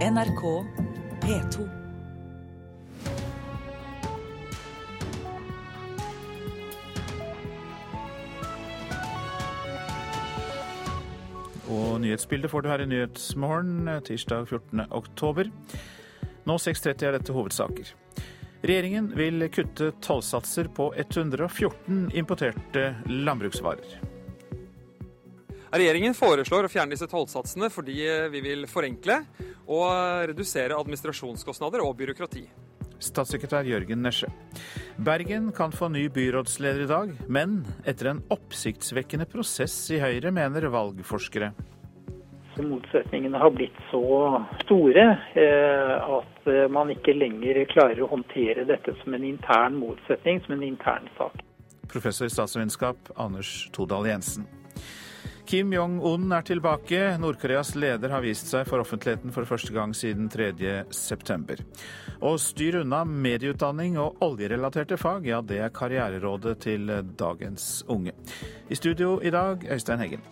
NRK P2. Og nyhetsbildet får du her i Nyhetsmorgen tirsdag 14. oktober. Nå 6.30 er dette hovedsaker. Regjeringen vil kutte tollsatser på 114 importerte landbruksvarer. Regjeringen foreslår å fjerne disse tollsatsene fordi vi vil forenkle og redusere administrasjonskostnader og byråkrati. Statssekretær Jørgen Nesje. Bergen kan få ny byrådsleder i dag, men etter en oppsiktsvekkende prosess i Høyre, mener valgforskere. Så motsetningene har blitt så store eh, at eh, man ikke lenger klarer å håndtere dette som en intern motsetning, som en intern sak. Professor i statsvitenskap Anders Todal Jensen. Kim Jong-un er tilbake. Nord-Koreas leder har vist seg for offentligheten for første gang siden 3.9. Og styr unna medieutdanning og oljerelaterte fag, ja det er karriererådet til dagens unge. I studio i dag, Øystein Heggen.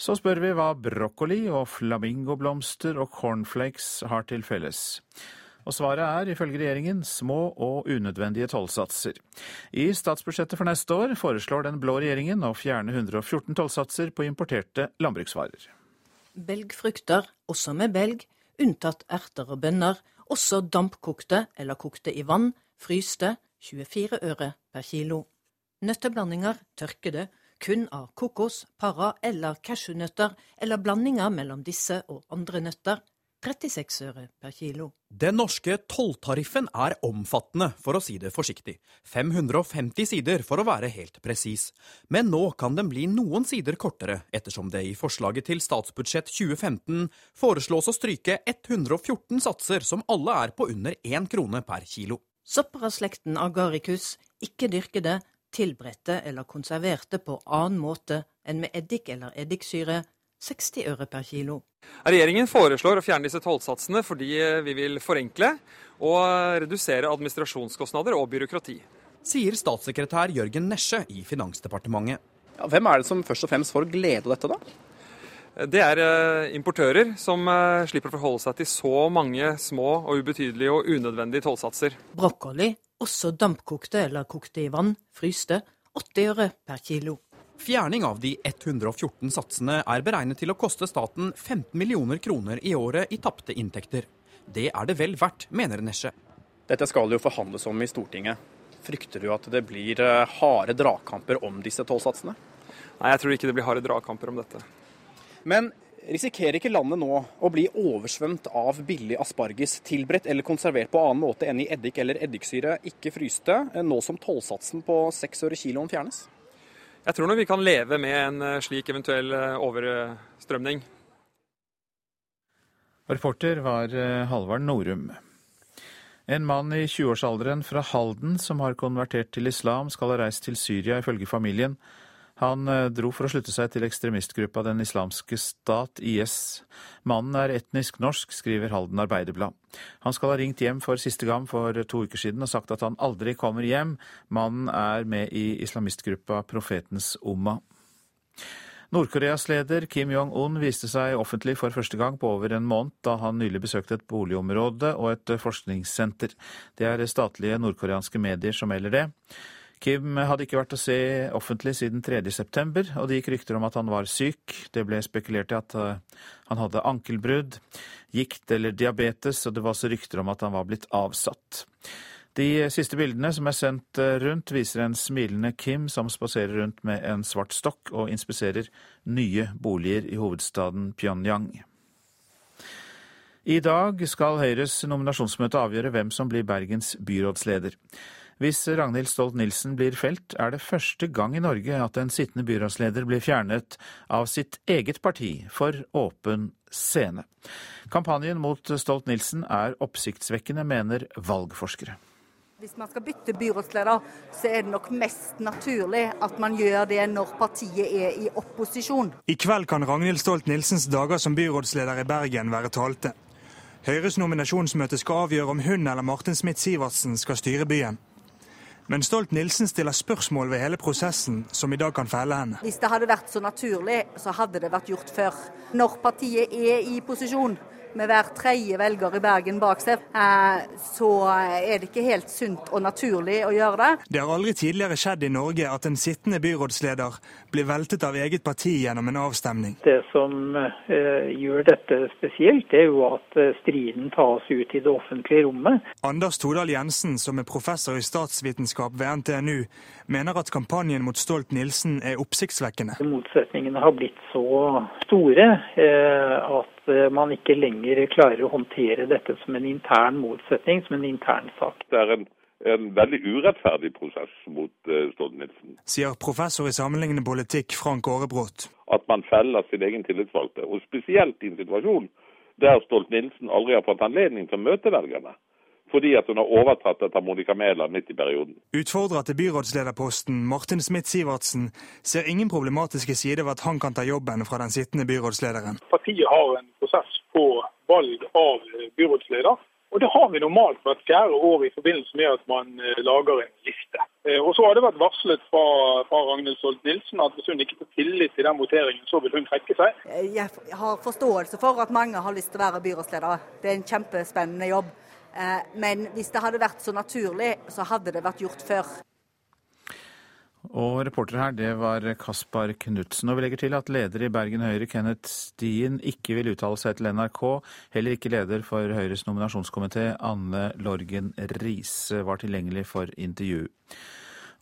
Så spør vi hva brokkoli og flamingoblomster og cornflakes har til felles. Og svaret er, ifølge regjeringen, små og unødvendige tollsatser. I statsbudsjettet for neste år foreslår den blå regjeringen å fjerne 114 tollsatser på importerte landbruksvarer. Belgfrukter, også med belg, unntatt erter og bønner, også dampkokte eller kokte i vann, fryste, 24 øre per kilo. Nøtteblandinger, tørkede, kun av kokos, para eller cashewnøtter, eller blandinger mellom disse og andre nøtter, 36 øre per kilo. Den norske tolltariffen er omfattende, for å si det forsiktig. 550 sider, for å være helt presis. Men nå kan den bli noen sider kortere, ettersom det i forslaget til statsbudsjett 2015 foreslås å stryke 114 satser som alle er på under én krone per kilo. Sopper av slekten agaricus, ikke dyrkede, tilberedte eller konserverte på annen måte enn med eddik eller eddiksyre, 60 øre per kilo. Regjeringen foreslår å fjerne disse tollsatsene fordi vi vil forenkle og redusere administrasjonskostnader og byråkrati. Sier statssekretær Jørgen Nesje i Finansdepartementet. Ja, hvem er det som først og fremst får glede av dette, da? Det er importører som slipper å forholde seg til så mange små og ubetydelige og unødvendige tollsatser. Brokkoli, også dampkokte eller kokte i vann, fryste, 80 øre per kilo. Fjerning av de 114 satsene er beregnet til å koste staten 15 millioner kroner i året i tapte inntekter. Det er det vel verdt, mener Nesje. Dette skal jo forhandles om i Stortinget. Frykter du at det blir harde dragkamper om disse tollsatsene? Nei, jeg tror ikke det blir harde dragkamper om dette. Men risikerer ikke landet nå å bli oversvømt av billig asparges, tilberedt eller konservert på annen måte enn i eddik eller eddiksyre, ikke fryste, nå som tollsatsen på 6 øre kiloen fjernes? Jeg tror nok vi kan leve med en slik eventuell overstrømning. Reporter var Halvard Norum. En mann i 20-årsalderen fra Halden som har konvertert til islam, skal ha reist til Syria, ifølge familien. Han dro for å slutte seg til ekstremistgruppa Den islamske stat, IS. Mannen er etnisk norsk, skriver Halden Arbeiderblad. Han skal ha ringt hjem for siste gang for to uker siden og sagt at han aldri kommer hjem. Mannen er med i islamistgruppa Profetens Umma. Nord-Koreas leder Kim Jong-un viste seg offentlig for første gang på over en måned da han nylig besøkte et boligområde og et forskningssenter. Det er statlige nordkoreanske medier som melder det. Kim hadde ikke vært å se offentlig siden 3.9, og det gikk rykter om at han var syk. Det ble spekulert i at han hadde ankelbrudd, gikt eller diabetes, og det var også rykter om at han var blitt avsatt. De siste bildene som er sendt rundt, viser en smilende Kim som spaserer rundt med en svart stokk og inspiserer nye boliger i hovedstaden Pyongyang. I dag skal Høyres nominasjonsmøte avgjøre hvem som blir Bergens byrådsleder. Hvis Ragnhild Stolt-Nielsen blir felt, er det første gang i Norge at en sittende byrådsleder blir fjernet av sitt eget parti for åpen scene. Kampanjen mot Stolt-Nielsen er oppsiktsvekkende, mener valgforskere. Hvis man skal bytte byrådsleder, så er det nok mest naturlig at man gjør det når partiet er i opposisjon. I kveld kan Ragnhild Stolt-Nielsens dager som byrådsleder i Bergen være talte. Høyres nominasjonsmøte skal avgjøre om hun eller Martin Smith-Sivertsen skal styre byen. Men Stolt-Nielsen stiller spørsmål ved hele prosessen, som i dag kan felle henne. Hvis det hadde vært så naturlig, så hadde det vært gjort før. Når partiet er i posisjon, med hver tredje velger i Bergen bak seg, eh, så er det ikke helt sunt og naturlig å gjøre det. Det har aldri tidligere skjedd i Norge at en sittende byrådsleder blir veltet av eget parti gjennom en avstemning. Det som eh, gjør dette spesielt, er jo at eh, striden tas ut i det offentlige rommet. Anders Todal Jensen, som er professor i statsvitenskap ved NTNU, mener at kampanjen mot Stolt-Nielsen er oppsiktsvekkende. Motsetningene har blitt så store at Eh, man ikke lenger klarer å håndtere dette som en intern motsetning, som en intern sak. Det er en, en veldig urettferdig prosess mot uh, Stoltenberg-Nielsen. Sier professor i sammenlignende politikk Frank Aarebrot. At man feller sin egen tillitsvalgte, og spesielt i en situasjon der Stolt-Nielsen aldri har fått anledning til å møte velgerne fordi at hun har overtatt etter Monica Mæland midt i perioden. Utfordra til byrådslederposten, Martin Smith-Sivertsen, ser ingen problematiske sider ved at han kan ta jobben fra den sittende byrådslederen. Partiet har en prosess på valg av byrådsleder. Og Det har vi normalt hvert fjerde år i forbindelse med at man eh, lager en liste. Eh, og Så har det vært varslet fra, fra Ragnhild Stolt-Nielsen at hvis hun ikke får tillit til den voteringen, så vil hun trekke seg. Jeg har forståelse for at mange har lyst til å være byrådsleder. Det er en kjempespennende jobb. Eh, men hvis det hadde vært så naturlig, så hadde det vært gjort før. Og reporter her, det var Kaspar Knutsen. Og vi legger til at leder i Bergen Høyre, Kenneth Stien, ikke vil uttale seg til NRK. Heller ikke leder for Høyres nominasjonskomité, Anne Lorgen Riise, var tilgjengelig for intervju.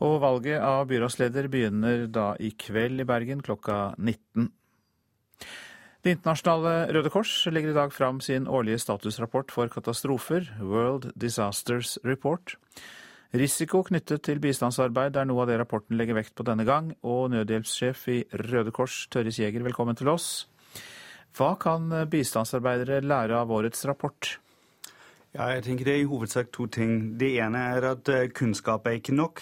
Og valget av byrådsleder begynner da i kveld i Bergen klokka 19. Det internasjonale Røde Kors legger i dag fram sin årlige statusrapport for katastrofer, World Disasters Report. Risiko knyttet til bistandsarbeid er noe av det rapporten legger vekt på denne gang, og nødhjelpssjef i Røde Kors, Tørris Jæger, velkommen til oss. Hva kan bistandsarbeidere lære av årets rapport? Ja, jeg tenker Det er i hovedsak to ting. Det ene er at eh, kunnskap er ikke nok.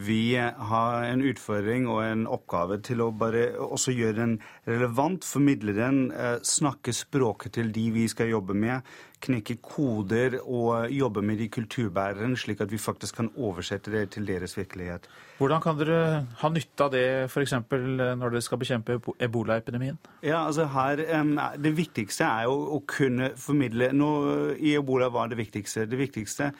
Vi har en utfordring og en oppgave til å bare også gjøre den relevant, formidle den, eh, snakke språket til de vi skal jobbe med, knekke koder og jobbe med de kulturbæreren, slik at vi faktisk kan oversette det til deres virkelighet. Hvordan kan dere ha nytte av det f.eks. når dere skal bekjempe ebolaepidemien? Ja, altså her, Det viktigste er jo å kunne formidle nå, I ebola var det viktigste. Det viktigste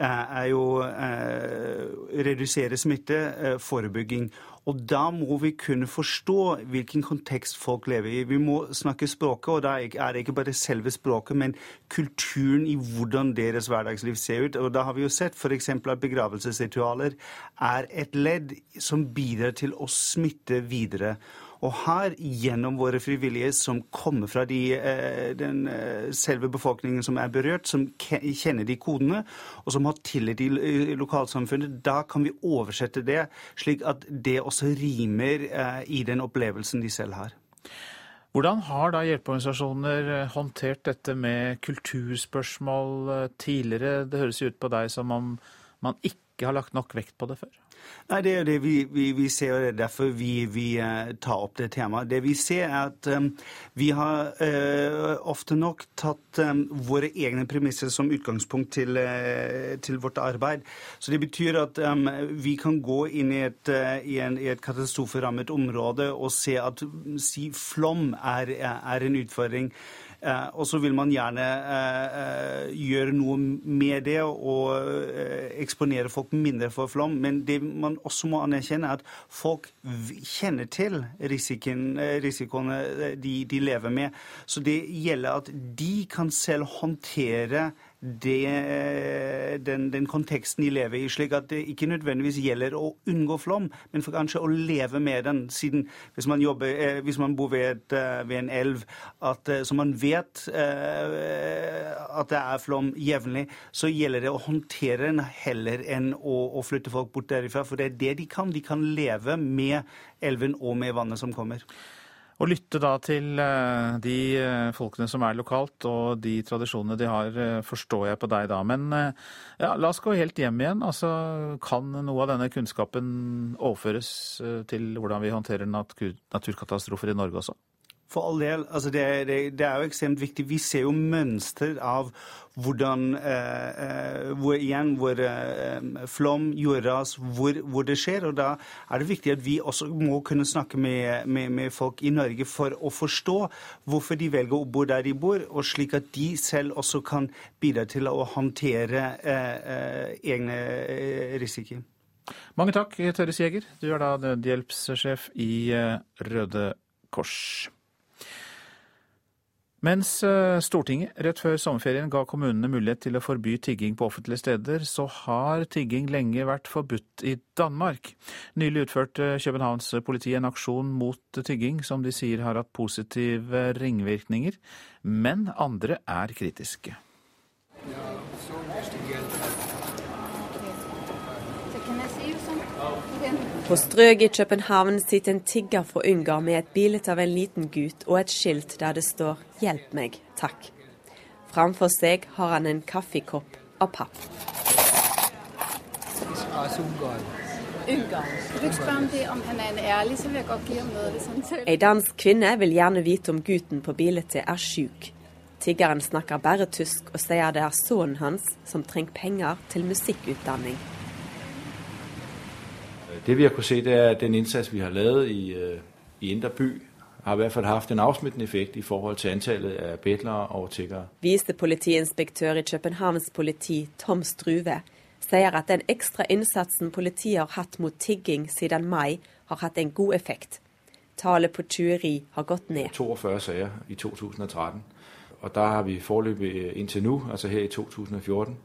Eh, er jo eh, redusere smitte, eh, forebygging. Og da må vi kunne forstå hvilken kontekst folk lever i. Vi må snakke språket, og da er det ikke bare selve språket, men kulturen i hvordan deres hverdagsliv ser ut. Og da har vi jo sett f.eks. at begravelsesritualer er et ledd som bidrar til å smitte videre. Og her, gjennom våre frivillige som kommer fra de, eh, den eh, selve befolkningen som er berørt, som kjenner de kodene, og som har tillit i lokalsamfunnet, da kan vi oversette det slik at det også rimer eh, i den opplevelsen de selv har. Hvordan har da hjelpeorganisasjoner håndtert dette med kulturspørsmål tidligere? Det høres jo ut på deg som om man ikke har lagt nok vekt på det før? Nei, Det er det vi, vi, vi ser, og det er derfor vi, vi uh, tar opp det temaet. Det vi ser, er at um, vi har uh, ofte nok tatt um, våre egne premisser som utgangspunkt til, uh, til, vårt arbeid. Så det betyr at um, vi kan gå inn i et, i en, i et katastroferammet område og se at si, flom er, er en utfordring. Eh, og så vil man gjerne eh, eh, gjøre noe med det og eksponere folk mindre for flom. Men det man også må anerkjenne, er at folk kjenner til risikoen, risikoene de, de lever med. Så det gjelder at de kan selv håndtere det, den, den, konteksten de lever i, slik at det ikke nødvendigvis gjelder å unngå flom, men for kanskje å leve med den. siden Hvis man, jobber, eh, hvis man bor ved, et, eh, ved, en elv at, eh, så man vet at det er flom jevnlig, så gjelder det å håndtere den heller enn å, å flytte folk bort derifra. For det er det de kan. De kan leve med elven og med vannet som kommer. Å lytte da til eh, de eh, folkene som er lokalt, og de tradisjonene de har, eh, forstår jeg på deg da. Men ja, la oss gå helt hjem igjen. Altså, kan noe av denne kunnskapen overføres til hvordan vi håndterer naturkatastrofer i Norge også? For all del. Altså det, det, det, er jo ekstremt viktig. Vi ser jo mønster av hvordan eh, eh, hvor, igjen, hvor eh, flom, jordras, hvor, hvor, det skjer. Og da er det viktig at vi også må kunne snakke med, med, med, folk i Norge for å forstå hvorfor de velger å bo der de bor, og slik at de selv også kan bidra til å håndtere eh, eh egne eh, risikoer. Mange takk, Tørres Jæger. Du er da nødhjelpssjef i Røde Kors. Mens eh, Stortinget rett før sommerferien ga kommunene mulighet til å forby tigging på offentlige steder, så har tigging lenge vært forbudt i Danmark. Nylig utførte Københavns politi en aksjon mot tigging som de sier har hatt positive ringvirkninger, men andre er kritiske. Ja, så På Strøg i København sitter en tigger fra Ungarn med et bilde av en liten gutt og et skilt der det står 'Hjelp meg, takk'. Framfor seg har han en kaffekopp av papp. Ei dansk kvinne vil gjerne vite om gutten på bildet er sjuk. Tiggeren snakker bare tysk og sier det er sønnen hans som trenger penger til musikkutdanning. Det vi har kunnet se, det er at den indsats vi har lavet i, øh, i Indre by, har i hvert fall hatt en avsmittende effekt i forhold til antallet av bedlere og tiggere. Viste politiinspektør i Københavns politi Tom Struve sier at den ekstra innsatsen politiet har hatt mot tigging siden mai, har hatt en god effekt. Tallet på tyveri har gått ned. 42 saker i 2013. Og da har vi foreløpig inntil nå, altså her i 2014,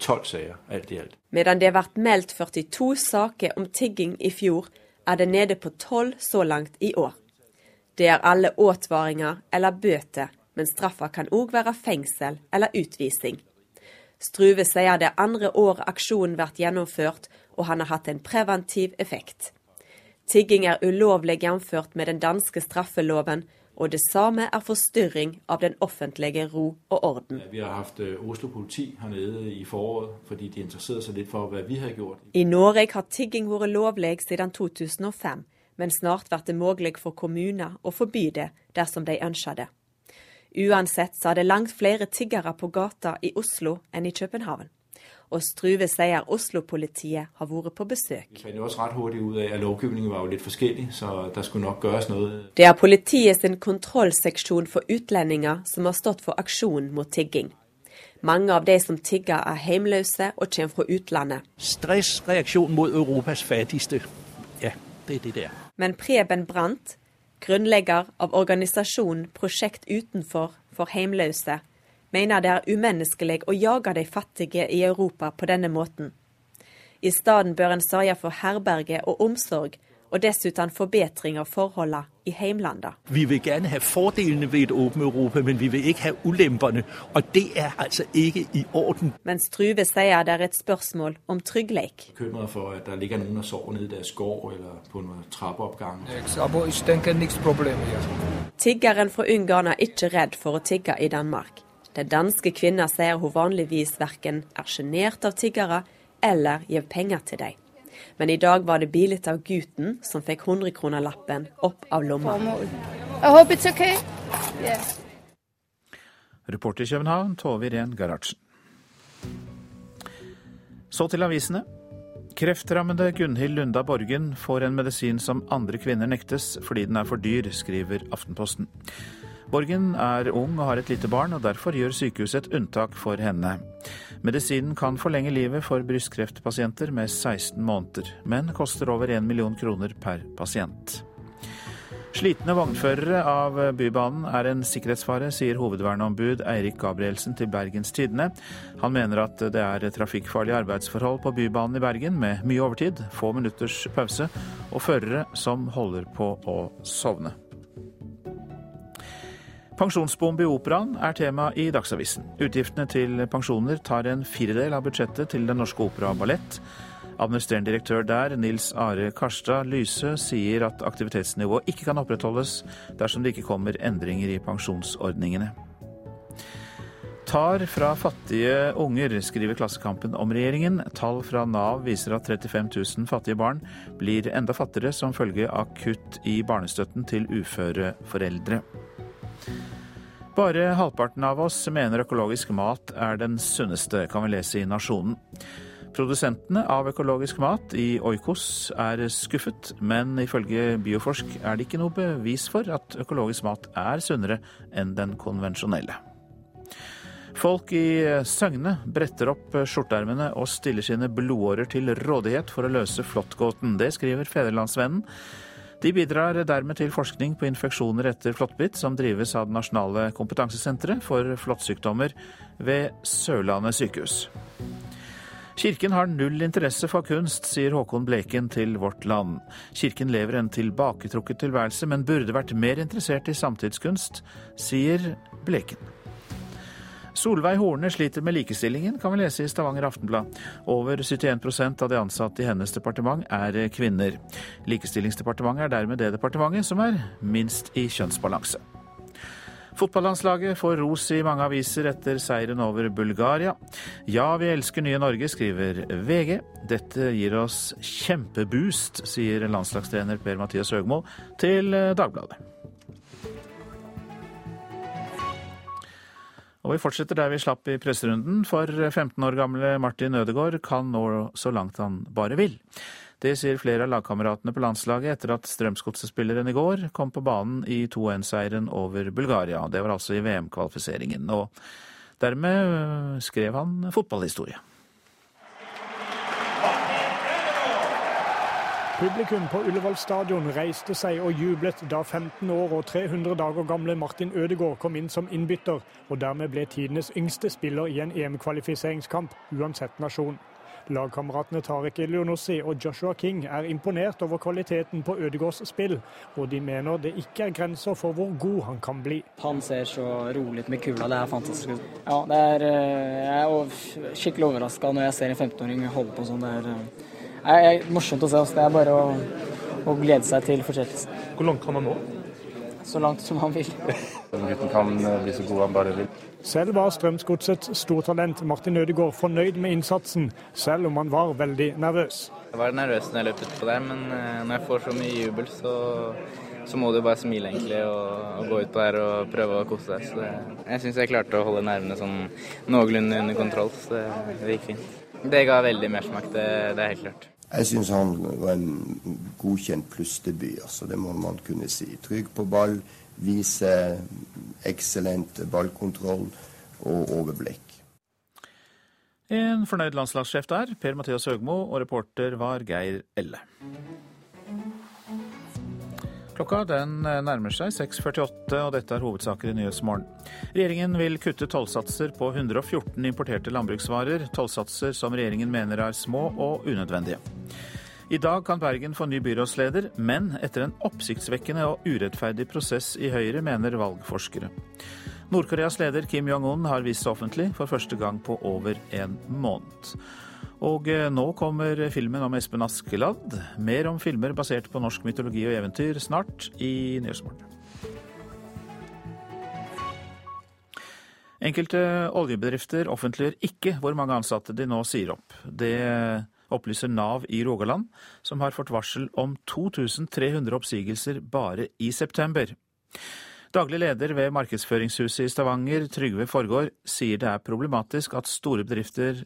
tolv saker alt i alt. Medan det ble meldt 42 saker om tigging i fjor, er det nede på tolv så langt i år. Det er alle advaringer eller bøter, men straffa kan òg være fengsel eller utvisning. Struve sier det andre år aksjonen blir gjennomført, og han har hatt en preventiv effekt. Tigging er ulovlig jf. med den danske straffeloven, og det samme er forstyrring av den offentlige ro og orden. Vi har hatt øh, Oslo politi her nede i foråret fordi de interesserte seg litt for hva vi har gjort. I Norge har tigging vært lovlig siden 2005, men snart blir det mulig for kommuner å forby det dersom de ønsker det. Uansett så er det langt flere tiggere på gata i Oslo enn i København og Struve sier Oslo-politiet har vært på besøk. Vi fant jo også rett hurtig ut av at lovgivningen var jo litt forskjellig, så det skulle nok gjøres noe. Det er politiets kontrollseksjon for utlendinger som har stått for aksjonen mot tigging. Mange av de som tigger er hjemløse og kommer fra utlandet. Stressreaksjon mot Europas fattigste. Ja, det er det der. Men Preben Brandt, grunnlegger av organisasjonen Prosjekt utenfor for hjemløse, mener det er umenneskelig å jage de fattige i Europa på denne måten. I stedet bør en sørge for herberge og omsorg, og dessuten forbedring av forholdene i heimlandet. Vi vil gjerne ha fordelene ved et åpent Europa, men vi vil ikke ha ulempene. Og det er altså ikke i orden. Mens Truve sier det er et spørsmål om trygghet. Bekymret for at det ligger noen og sover nede i deres gård eller på en trappeoppgang. Tiggeren fra Ungarn er ikke redd for å tigge i Danmark. Den danske kvinna sier hun vanligvis verken er sjenert av tiggere eller gir penger til dem. Men i dag var det bildet av gutten som fikk 100-kronerlappen opp av lomma. Okay. Yeah. Reporter i København, Tove Irén Gerhardsen. Så til avisene. Kreftrammede Gunhild Lunda Borgen får en medisin som andre kvinner nektes fordi den er for dyr, skriver Aftenposten. Borgen er ung og har et lite barn, og derfor gjør sykehuset et unntak for henne. Medisinen kan forlenge livet for brystkreftpasienter med 16 måneder, men koster over 1 million kroner per pasient. Slitne vognførere av Bybanen er en sikkerhetsfare, sier hovedverneombud Eirik Gabrielsen til Bergens Tidende. Han mener at det er trafikkfarlige arbeidsforhold på Bybanen i Bergen, med mye overtid, få minutters pause og førere som holder på å sovne. Pensjonsbombe i operaen er tema i Dagsavisen. Utgiftene til pensjoner tar en firedel av budsjettet til Den norske opera og ballett. Administrerende direktør der, Nils Are Karstad Lyse, sier at aktivitetsnivået ikke kan opprettholdes dersom det ikke kommer endringer i pensjonsordningene. Tar fra fattige unger, skriver Klassekampen om regjeringen. Tall fra Nav viser at 35 000 fattige barn blir enda fattigere som følge av kutt i barnestøtten til uføre foreldre. Bare halvparten av oss mener økologisk mat er den sunneste, kan vi lese i Nasjonen. Produsentene av økologisk mat i Oikos er skuffet, men ifølge Bioforsk er det ikke noe bevis for at økologisk mat er sunnere enn den konvensjonelle. Folk i Søgne bretter opp skjorteermene og stiller sine blodårer til rådighet for å løse flåttgåten. Det skriver Federlandsvennen. De bidrar dermed til forskning på infeksjoner etter flåttbitt, som drives av det nasjonale kompetansesenteret for flåttsykdommer ved Sørlandet sykehus. Kirken har null interesse for kunst, sier Håkon Bleken til Vårt Land. Kirken lever en tilbaketrukket tilværelse, men burde vært mer interessert i samtidskunst, sier Bleken. Solveig Horne sliter med likestillingen, kan vi lese i Stavanger Aftenblad. Over 71% av de ansatte i hennes departement er kvinner. Likestillingsdepartementet er dermed det departementet som er minst i kjønnsbalanse. Fotballandslaget får ros i mange aviser etter seieren over Bulgaria. Ja, vi elsker nye Norge, skriver VG. Dette gir oss kjempeboost, sier landslagstrener Per-Mathias Høgmo til Dagbladet. Og vi fortsetter der vi slapp i presserunden, for 15 år gamle Martin Ødegaard kan nå så langt han bare vil. Det sier flere av lagkameratene på landslaget etter at Strømsgodset-spilleren i går kom på banen i 2-1-seieren over Bulgaria. Det var altså i VM-kvalifiseringen. Og dermed skrev han fotballhistorie. Publikum på Ullevål stadion reiste seg og jublet da 15 år og 300 dager gamle Martin Ødegaard kom inn som innbytter, og dermed ble tidenes yngste spiller i en EM-kvalifiseringskamp, uansett nasjon. Lagkameratene Tarek Elionossi og Joshua King er imponert over kvaliteten på Ødegaards spill, og de mener det ikke er grenser for hvor god han kan bli. Han ser så rolig ut med kula, det er fantastisk. Ja, det er, jeg er skikkelig overraska når jeg ser en 15-åring holde på sånn. Det er, er morsomt å se oss. Det er bare å, å glede seg til fortsettelsen. Hvor langt kan han nå? Så langt som han vil. Gutten kan bli så god han bare vil. Selv var Strømsgodsets stortalent Martin Ødegaard fornøyd med innsatsen, selv om han var veldig nervøs. Jeg var nervøs når jeg løp utpå der, men når jeg får så mye jubel, så, så må du bare smile egentlig og, og, gå utpå der og prøve å kose deg. Så det, jeg syns jeg klarte å holde nervene sånn noenlunde under kontroll, så det, det gikk fint. Det ga veldig mersmak, det, det er helt klart. Jeg syns han var en godkjent plussdebut, altså det må man kunne si. Trygg på ball, vise eksellent ballkontroll og overblikk. En fornøyd landslagssjef der, Per-Mathias Høgmo, og reporter var Geir Elle. Klokka den nærmer seg 6.48, og dette er hovedsaker i Nyhetsmorgen. Regjeringen vil kutte tollsatser på 114 importerte landbruksvarer, tollsatser som regjeringen mener er små og unødvendige. I dag kan Bergen få ny byrådsleder, men etter en oppsiktsvekkende og urettferdig prosess i Høyre, mener valgforskere. Nord-Koreas leder Kim Jong-un har vist seg offentlig for første gang på over en måned. Og nå kommer filmen om Espen Askeladd. Mer om filmer basert på norsk mytologi og eventyr snart i Nyhetsmorgen. Enkelte oljebedrifter offentliggjør ikke hvor mange ansatte de nå sier opp. Det opplyser Nav i Rogaland, som har fått varsel om 2300 oppsigelser bare i september. Daglig leder ved Markedsføringshuset i Stavanger, Trygve Forgård, sier det er problematisk at store bedrifter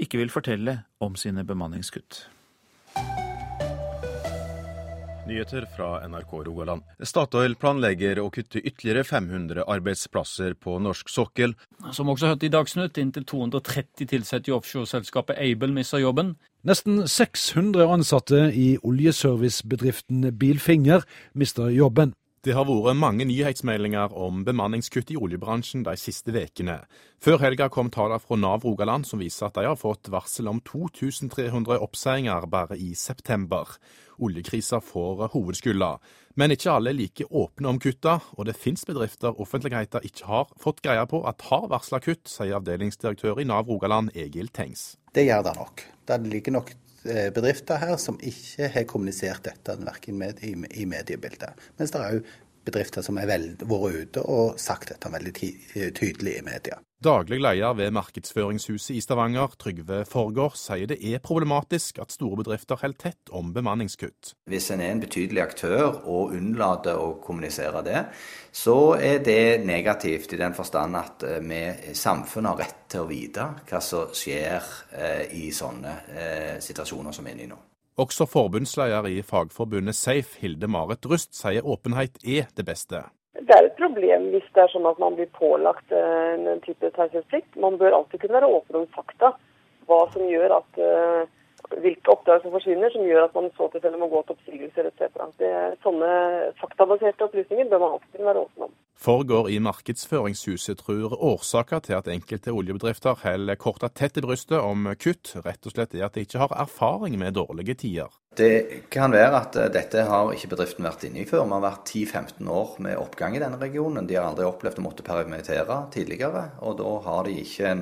ikke vil fortelle om sine bemanningskutt. Nyheter fra NRK Rogaland. Statoil planlegger å kutte ytterligere 500 arbeidsplasser på norsk sokkel. Som også hørte i Dagsnytt, inntil 230 ansatte i offshoreselskapet Aibel mister jobben. Nesten 600 ansatte i oljeservicebedriften Bilfinger mister jobben. Det har vært mange nyhetsmeldinger om bemanningskutt i oljebransjen de siste ukene. Før helga kom tallene fra Nav Rogaland som viser at de har fått varsel om 2300 oppsigelser bare i september. Oljekrisa får hovedskylda. Men ikke alle er like åpne om kutta, og det finnes bedrifter offentligheten ikke har fått greie på at har varsla kutt, sier avdelingsdirektør i Nav Rogaland Egil Tengs. Det gjør det nok. Det ligger nok bedrifter her som ikke har kommunisert dette verken med, i, i mediebildet. Mens det er òg bedrifter som har vært ute og sagt dette veldig tydelig i media. Daglig leder ved Markedsføringshuset i Stavanger, Trygve Forgård, sier det er problematisk at store bedrifter holder tett om bemanningskutt. Hvis en er en betydelig aktør og unnlater å kommunisere det, så er det negativt i den forstand at eh, vi samfunnet har rett til å vite hva som skjer eh, i sånne eh, situasjoner som vi er inne i nå. Også forbundsleder i fagforbundet Safe, Hilde Marit Rust, sier åpenhet er det beste. Det er et problem hvis det er sånn at man blir pålagt eh, en type taushetsplikt. Man bør alltid kunne være åpen om fakta. Hva som gjør at uh, hvilke oppdrag som forsvinner, som gjør at man så tilfelle må gå til oppsigelser etc. Sånne faktabaserte opplysninger bør man alltid være åpen om. Forgår i Markedsføringshuset tror årsaker til at enkelte oljebedrifter holder korta tett i brystet om kutt, rett og slett er at de ikke har erfaring med dårlige tider. Det kan være at eh, dette har ikke bedriften vært inne i før. Vi har vært 10-15 år med oppgang i denne regionen. De har aldri opplevd å måtte permittere tidligere. Og da har de ikke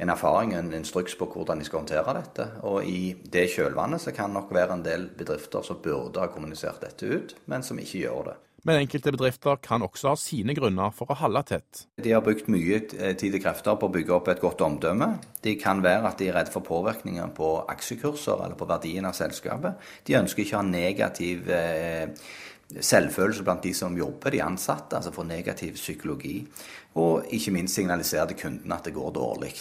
en, erfaring, en instruks på hvordan de skal håndtere dette. Og i det kjølvannet så kan nok være en del bedrifter som burde ha kommunisert dette ut, men som ikke gjør det. Men enkelte bedrifter kan også ha sine grunner for å holde tett. De har brukt mye eh, tid og krefter på å bygge opp et godt omdømme. De kan være at de er redd for påvirkninger på aksjekurser eller på verdien av selskapet. De ønsker ikke å ha negativ eh, selvfølelse blant de som jobber, de ansatte, altså få negativ psykologi. Og ikke minst signalisere til kundene at det går dårlig.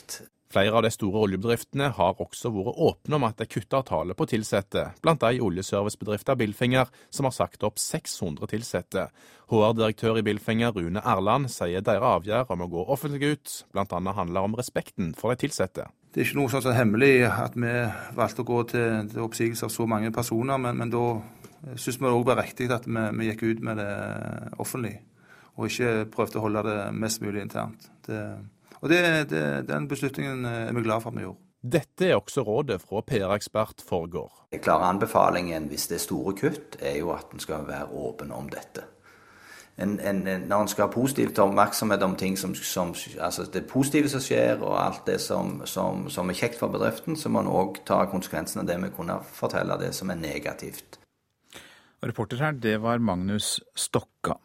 Flere av de store oljebedriftene har også vært åpne om at de kutter tallet på ansatte, blant de oljeservicebedriften Bilfinger, som har sagt opp 600 ansatte. HR-direktør i Bilfinger, Rune Erland, sier deres avgjørelse om å gå offentlig ut bl.a. handler om respekten for de ansatte. Det er ikke noe sånn så hemmelig at vi valgte å gå til, til oppsigelse av så mange personer, men, men da syns vi det òg var riktig at vi, vi, gikk ut med det offentlig, og ikke prøvde å holde det mest mulig internt. Det og det, det, Den beslutningen er vi glad for at vi gjorde. Dette er også rådet fra PR-ekspert Forgård. Den klare anbefalingen hvis det er store kutt, er jo at en skal være åpen om dette. En, en, når en skal ha positivt oppmerksomhet om ting som, som, altså det positive som skjer, og alt det som, som, som er kjekt for bedriften, så må en òg ta konsekvensen av det med å kunne fortelle det som er negativt. Reporter her, det var Magnus Stokka.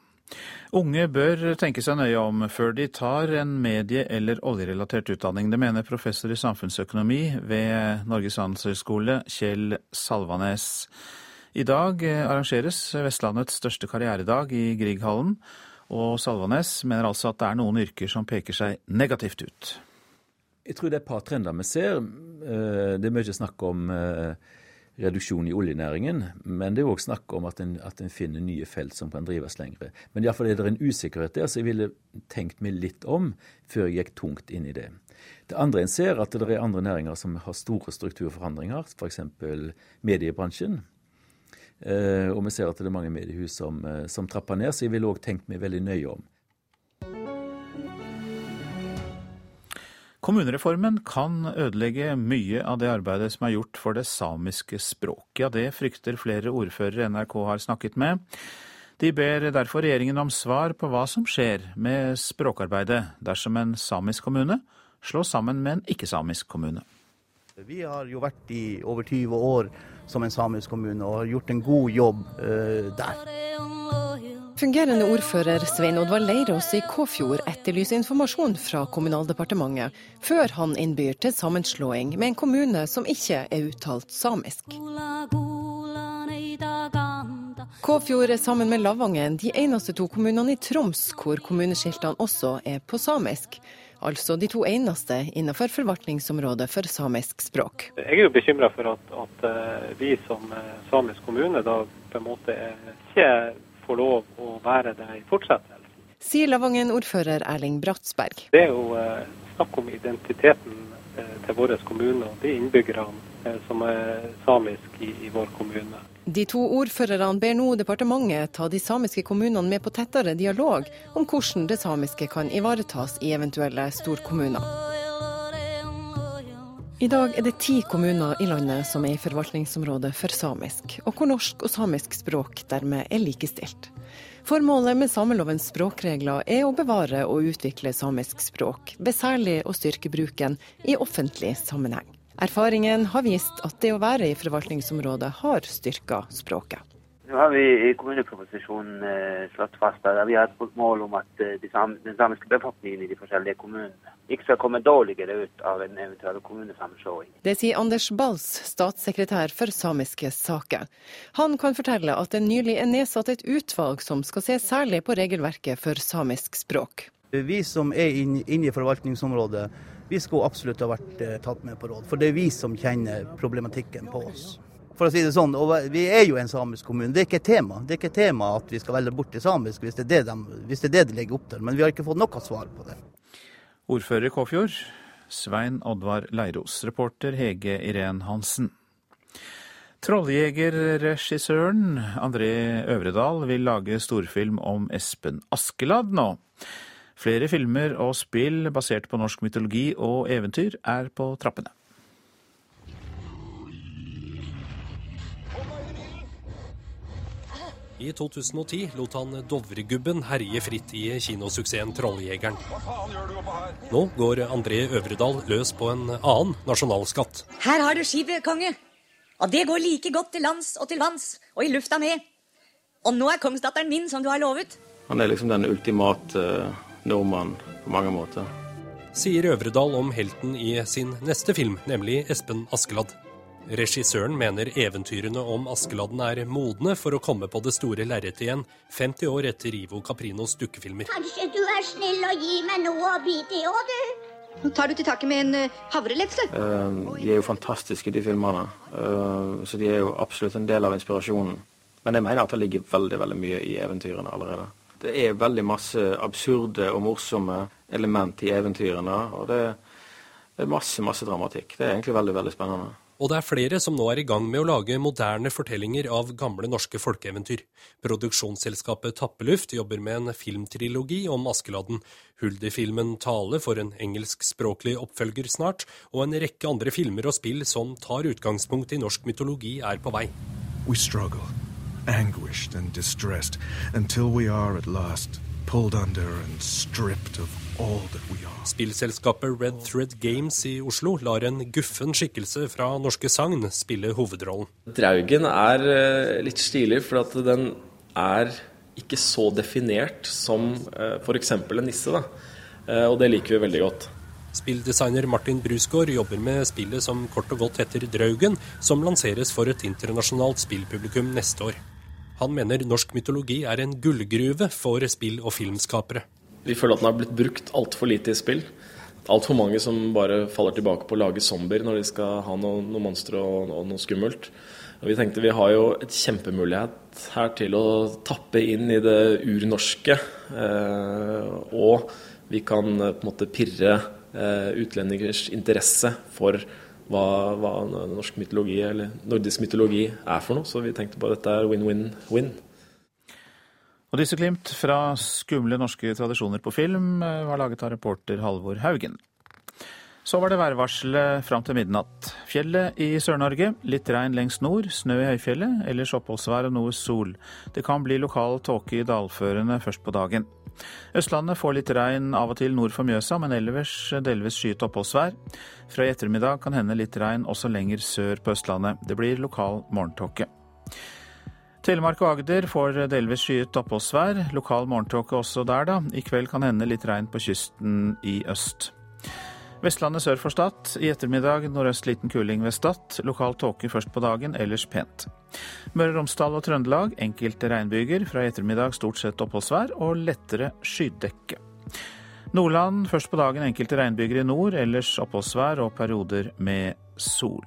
Unge bør tenke seg nøye om før de tar en medie- eller oljerelatert utdanning. Det mener professor i samfunnsøkonomi ved Norges handelshøyskole, Kjell Salvanes. I dag arrangeres Vestlandets største karrieredag i Grieghallen, og Salvanes mener altså at det er noen yrker som peker seg negativt ut. Jeg tror det er et par trender vi ser. Eh, det er mye snakk om eh, reduksjon i oljenæringen. Men det er òg snakk om at en, at en, finner nye felt som kan drives lengre. Men iallfall er det en usikkerhet der, så jeg ville tenkt meg litt om før jeg gikk tungt inn i det. Det andre en ser, at det er andre næringer som har store strukturforandringer, f.eks. mediebransjen. Eh, og vi ser at det er mange mediehus som, eh, som trapper ned, så jeg ville òg tenkt meg veldig nøye om. Kommunereformen kan ødelegge mye av det arbeidet som er gjort for det samiske språket. Ja, det frykter flere ordførere NRK har snakket med. De ber derfor regjeringen om svar på hva som skjer med språkarbeidet dersom en samisk kommune slås sammen med en ikke-samisk kommune. Vi har jo vært i over 20 år som en samisk kommune og har gjort en god jobb uh, der. Fungerende ordfører Svein Oddvar Leirås i Kåfjord etterlyser informasjon fra Kommunaldepartementet, før han innbyr til sammenslåing med en kommune som ikke er uttalt samisk. Kåfjord er sammen med Lavangen de eneste to kommunene i Troms hvor kommuneskiltene også er på samisk. Altså de to eneste innenfor forvaltningsområdet for samisk språk. Jeg er jo bekymra for at, at, eh, vi som eh, samisk kommune da på en måte ikke får lov å være det i fortsettelsen. Sier Lavangen-ordfører Erling Bratsberg. Det er jo eh, snakk om identiteten eh, til vår kommune og de innbyggerne eh, som er samiske i, i vår kommune. De to ordførerne ber nå departementet ta de samiske kommunene med på tettere dialog om hvordan det samiske kan ivaretas i eventuelle storkommuner. I dag er det ti kommuner i landet som er i forvaltningsområdet for samisk, og hvor norsk og samisk språk dermed er likestilt. Formålet med samelovens språkregler er å bevare og utvikle samisk språk, ved særlig å styrke bruken i offentlig sammenheng. Erfaringen har vist at det å være i forvaltningsområdet har styrka språket. Nå har vi i kommuneproposisjonen eh, slått fast at vi har et mål om at eh, de sam den samiske befolkningen i de forskjellige kommunene ikke skal komme dårligere ut av en eventuell kommunesammenslåing. Det sier Anders Bals, statssekretær for samiske saker. Han kan fortelle at det nylig er nedsatt et utvalg som skal se særlig på regelverket for samisk språk. Vi som er inne i forvaltningsområdet, vi skulle absolutt ha vært eh, tatt med på råd. For det er vi som kjenner problematikken på oss for å si det sånn. Og vi er jo en samisk kommune. Det er ikke et tema. Det er ikke et tema at vi skal velge bort til samisk, hvis det, er det de, det er det de legger opp til. Men vi har ikke fått noe svar på det. Ordfører Kåfjord, Svein Oddvar Leiros. Reporter Hege Irén Hansen. Trolljegerregissøren André Øvredal vil lage storfilm om Espen Askeladd nå. Flere filmer og spill basert på norsk mytologi og eventyr er på trappene. I 2010 lot han Dovregubben herje fritt i kinosuksessen 'Trolljegeren'. Nå går André Øvredal løs på en annen nasjonalskatt. Her har du skipet, konge. Og det går like godt til lands og til vanns og i lufta med. Og nå er kongsdatteren min, som du har lovet. Han er liksom den ultimate uh, nordmann på mange måter. Sier Øvredal om helten i sin neste film, nemlig Espen Askeladd. Regissøren mener eventyrene om Askeladden er modne for å komme på det store lerretet igjen, 50 år etter Ivo Caprinos dukkefilmer. Kanskje du er snill og gir meg noe å bite i òg, du? Nå tar du til taket med en uh, havrelefse. Uh, de er jo fantastiske, de filmene. Uh, så de er jo absolutt en del av inspirasjonen. Men jeg mener at det ligger veldig veldig mye i eventyrene allerede. Det er veldig masse absurde og morsomme element i eventyrene. Og det, det er masse, masse dramatikk. Det er egentlig veldig, veldig spennende. Og det er flere som nå er i gang med å lage moderne fortellinger av gamle norske folkeeventyr. Produksjonsselskapet Tappeluft jobber med en filmtrilogi om Askeladden. Huldi-filmen Tale får en engelskspråklig oppfølger snart, og en rekke andre filmer og spill som tar utgangspunkt i norsk mytologi, er på vei. We struggle, anguished and distressed, until we are at last pulled under and stripped of Spillselskapet Red Thread Games i Oslo lar en guffen skikkelse fra norske sagn spille hovedrollen. Draugen er eh, litt stilig, for at den er ikke så definert som eh, f.eks. en nisse. Da. Eh, og det liker vi veldig godt. Spilldesigner Martin Brusgaard jobber med spillet som kort og godt heter Draugen, som lanseres for et internasjonalt spillpublikum neste år. Han mener norsk mytologi er en gullgruve for spill- og filmskapere. Vi føler at den har blitt brukt altfor lite i spill. Altfor mange som bare faller tilbake på å lage zombier når de skal ha noen noe monstre og, og, noe skummelt. Og vi tenkte vi har jo et kjempemulighet her til å tappe inn i det urnorske. Eh, og vi kan eh, på en måte pirre eh, utlendingers interesse for hva, hva, norsk mytologi eller nordisk mytologi er for noe. Så vi tenkte på at dette er win-win-win. Og disse glimt fra skumle norske tradisjoner på film eh, var laget av reporter Halvor Haugen. Så var det værvarselet fram til midnatt. Fjellet i Sør-Norge, litt regn lengst nord, snø i høyfjellet, ellers oppholdsvær og noe sol. Det kan bli lokal tåke i dalførene først på dagen. Østlandet får litt regn av og til nord for Mjøsa, men ellers delvis skyet oppholdsvær. Fra i ettermiddag kan hende litt regn også lenger sør på Østlandet. Det blir lokal morgentåke. Telemark og Agder får delvis skyet oppholdsvær. Lokal morgentåke også der, da. I kveld kan hende litt regn på kysten i øst. Vestlandet sør for Stad. I ettermiddag nordøst liten kuling ved Stad. Lokal tåke først på dagen, ellers pent. Møre og Romsdal og Trøndelag enkelte regnbyger. Fra i ettermiddag stort sett oppholdsvær og lettere skydekke. Nordland først på dagen enkelte regnbyger i nord, ellers oppholdsvær og perioder med sol.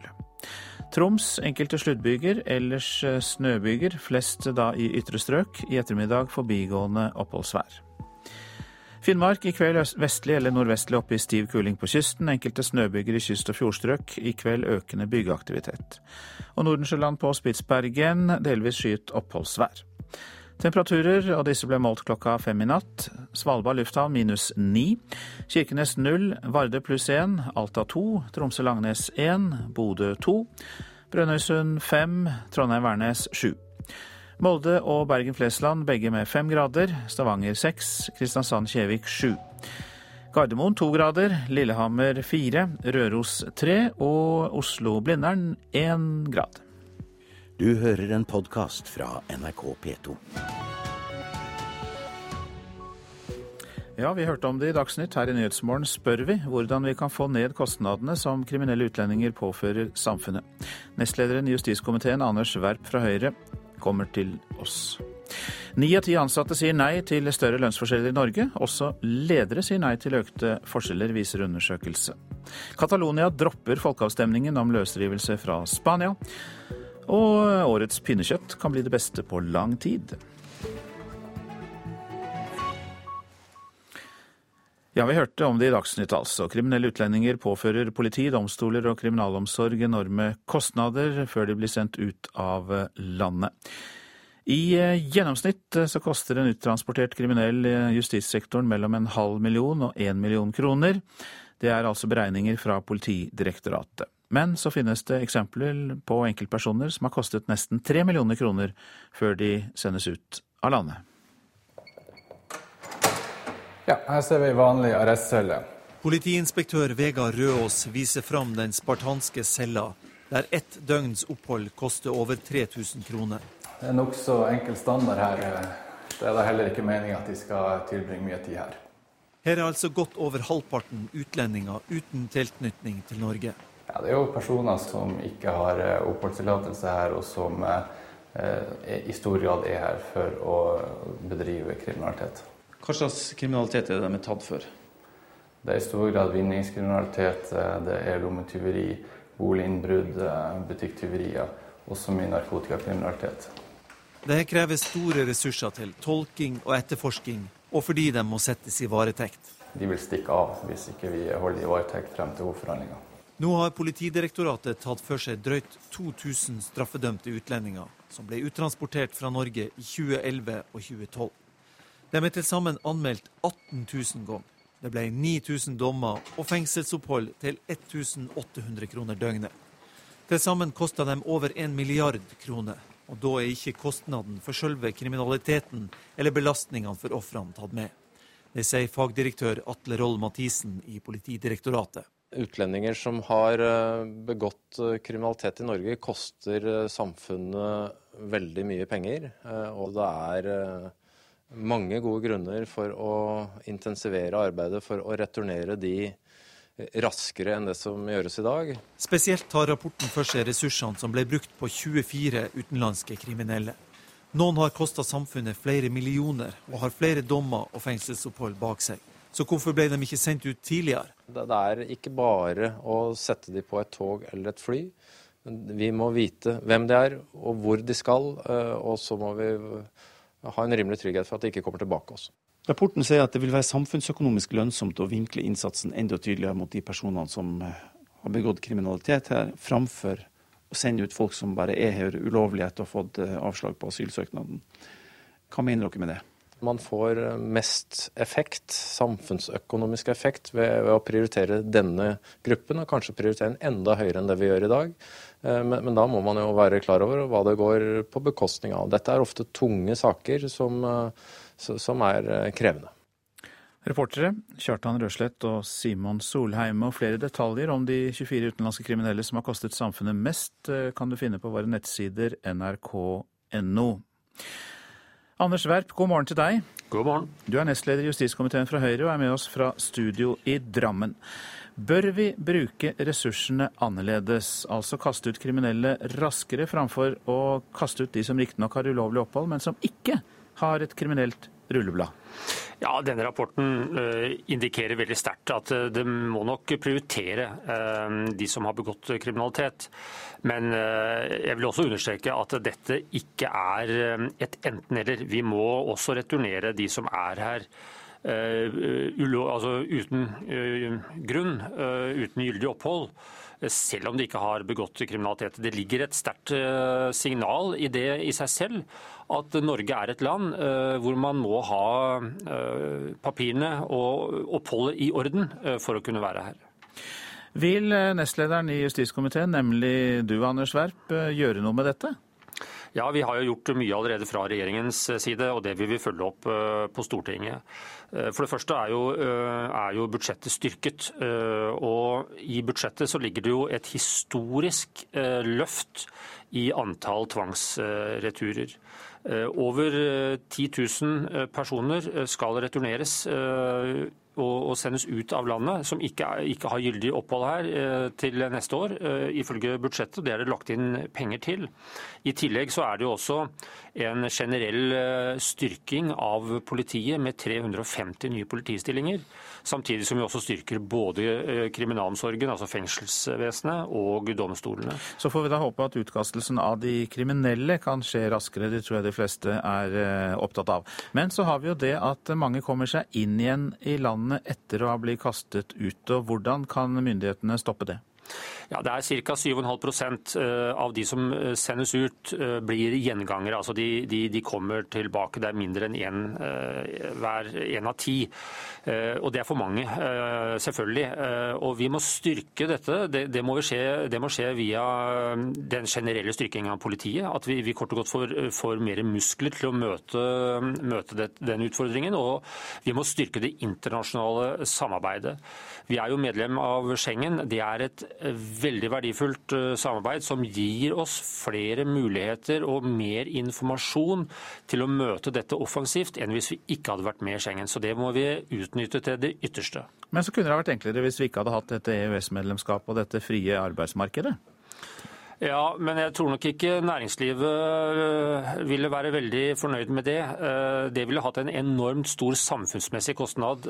Troms enkelte sluddbyger, ellers eh, snøbyger, flest da i ytre strøk. I ettermiddag forbigående oppholdsvær. Finnmark i kveld vestlig eller nordvestlig opp i stiv kuling på kysten. Enkelte snøbyger i kyst- og fjordstrøk. I kveld økende byggeaktivitet. Og Nordensjøland på Spitsbergen delvis skyet oppholdsvær. Temperaturer, og disse ble målt klokka fem i natt. Svalbard lufthavn minus ni. Kirkenes null. Vardø pluss én. Alta to. Tromsø-Langnes én. Bodø to. Brønnøysund fem. Trondheim-Værnes sju. Molde og Bergen-Flesland begge med fem grader. Stavanger seks. Kristiansand-Kjevik sju. Gardermoen to grader. Lillehammer fire. Røros tre. Og Oslo-Blindern én grad. Du hører en podkast fra NRK P2. Ja, vi hørte om det i Dagsnytt. Her i Nyhetsmorgen spør vi hvordan vi kan få ned kostnadene som kriminelle utlendinger påfører samfunnet. Nestlederen i justiskomiteen, Anders Werp fra Høyre, kommer til oss. Ni av ti ansatte sier nei til større lønnsforskjeller i Norge. Også ledere sier nei til økte forskjeller, viser undersøkelse. Catalonia dropper folkeavstemningen om løsrivelse fra Spania. Og årets pinnekjøtt kan bli det beste på lang tid. Ja, vi hørte om det i Dagsnytt, altså. Kriminelle utlendinger påfører politi, domstoler og kriminalomsorg enorme kostnader før de blir sendt ut av landet. I eh, gjennomsnitt eh, så koster en uttransportert kriminell justissektoren mellom en halv million og én million kroner. Det er altså beregninger fra Politidirektoratet. Men så finnes det eksempler på enkeltpersoner som har kostet nesten tre millioner kroner før de sendes ut av landet. Ja, her ser vi vanlig arrestcelle. Politiinspektør Vegard Røås viser fram den spartanske cella, der ett døgns opphold koster over 3000 kroner. Det er nokså enkel standard her. Det er da heller ikke meninga at de skal tilbringe mye tid her. Her er altså godt over halvparten utlendinger uten tilknytning til Norge. Ja, det er jo personer som ikke har eh, oppholdstillatelse her, og som eh, i stor grad er her for å bedrive kriminalitet. Hva slags kriminalitet er det de er tatt for? Det er i stor grad vinningskriminalitet, eh, det er lommetyveri, boliginnbrudd, eh, butikktyverier, også mye narkotikakriminalitet. Det krever store ressurser til tolking og etterforsking, og fordi de må settes i varetekt. De vil stikke av hvis ikke vi holder i varetekt frem til hovedforhandlinga. Nå har Politidirektoratet tatt for seg drøyt 2000 straffedømte utlendinger som ble uttransportert fra Norge i 2011 og 2012. De er til sammen anmeldt 18 000 ganger. Det ble 9000 dommer og fengselsopphold til 1800 kroner døgnet. Til sammen kosta de over 1 milliard kroner, og da er ikke kostnaden for selve kriminaliteten eller belastningene for ofrene tatt med. Det sier fagdirektør Atle Roll Mathisen i Politidirektoratet. Utlendinger som har eh, begått eh, kriminalitet i Norge, koster eh, samfunnet veldig mye penger. Og det er mange gode grunner for å intensivere arbeidet for å returnere de raskere enn det som gjøres i dag. Spesielt tar rapporten for seg ressursene som ble brukt på 24 utenlandske kriminelle. Noen har kosta samfunnet flere millioner og har flere dommer og fengselsopphold bak seg. Så hvorfor ble de ikke sendt ut tidligere? Det er ikke bare å sette dem på et tog eller et fly. Vi må vite hvem de er og hvor de skal, eh, og så må vi ha en rimelig trygghet for at det ikke kommer tilbake også. Rapporten sier at det vil være samfunnsøkonomisk lønnsomt å vinkle innsatsen enda tydeligere mot de personene som eh, har begått kriminalitet her, framfor å sende ut folk som bare er her ulovlig etter å ha fått eh, avslag på asylsøknaden. Hva mener dere med det? Man får mest effekt, samfunnsøkonomisk effekt, ved, ved, å prioritere denne gruppen, og kanskje prioritere den enda høyere enn det vi gjør i dag. Eh, men, men, da må man jo være klar over hva det går på bekostning av. Dette er ofte tunge saker som, eh, som er eh, krevende. Reportere Kjartan Røslett og Simon Solheim. Og flere detaljer om de 24 utenlandske kriminelle som har kostet samfunnet mest, kan du finne på våre nettsider nrk.no. Anders Werp, god morgen til deg. God morgen. Du er nestleder i justiskomiteen fra Høyre og er med oss fra studio i Drammen. Bør vi bruke ressursene annerledes, altså kaste ut kriminelle raskere framfor å kaste ut de som riktignok har ulovlig opphold, men som ikke har et kriminelt rulleblad? Ja, Denne rapporten uh, indikerer veldig sterkt at uh, det må nok prioritere uh, de som har begått kriminalitet. Men jeg vil også understreke at dette ikke er et enten-eller. Vi må også returnere de som er her Eh, altså uten eh, grunn, eh, uten gyldig opphold, selv om de ikke har begått kriminalitet. Det ligger et sterkt signal i det i seg selv at Norge er et land hvor man må ha papirene og oppholdet i orden for å kunne være her. Vil nestlederen i justiskomiteen, nemlig du Anders Werp, gjøre noe med dette? Ja, Vi har jo gjort mye allerede fra regjeringens side, og det vil vi følge opp på Stortinget. For det første er jo, er jo, budsjettet styrket. Og i budsjettet så ligger det jo et historisk løft i antall tvangsreturer. Over 10 000 personer skal returneres og, sendes ut av landet, som ikke, ikke har gyldig opphold her eh, til neste år, eh, ifølge budsjettet. Det er det lagt inn penger til. I tillegg så er det jo også en generell eh, styrking av politiet med 350 nye politistillinger. Samtidig som vi også styrker både kriminalomsorgen, altså fengselsvesenet, og domstolene. Så får vi da håpe at utkastelsen av de kriminelle kan skje raskere. Det tror jeg de fleste er opptatt av. Men så har vi jo det at mange kommer seg inn igjen i landet landet etter å ha blitt kastet ut. og Hvordan kan myndighetene stoppe det? Ja, Det er ca. 7,5 eh, av de som eh, sendes ut, eh, blir gjengangere. Altså de, de, de, kommer tilbake. Det er mindre enn én hver én av ti. Og det er for mange, selvfølgelig. Og vi må styrke dette. Det, det, må, skje, det må, skje, via den generelle styrkingen av politiet. At vi, vi kort og godt får, får, mer muskler til å møte, møte det, den utfordringen. Og vi må styrke det internasjonale samarbeidet. Vi er jo medlem av Schengen. Det er et veldig verdifullt eh, samarbeid som gir oss flere muligheter og mer informasjon til å møte dette offensivt enn hvis vi ikke hadde vært med i Schengen. Så det må vi utnytte til det ytterste. Men så kunne det vært enklere hvis vi ikke hadde hatt dette EØS-medlemskapet og dette frie arbeidsmarkedet? Ja, men jeg tror nok ikke næringslivet øh, ville være veldig fornøyd med det. Øh, det ville hatt en enormt stor samfunnsmessig kostnad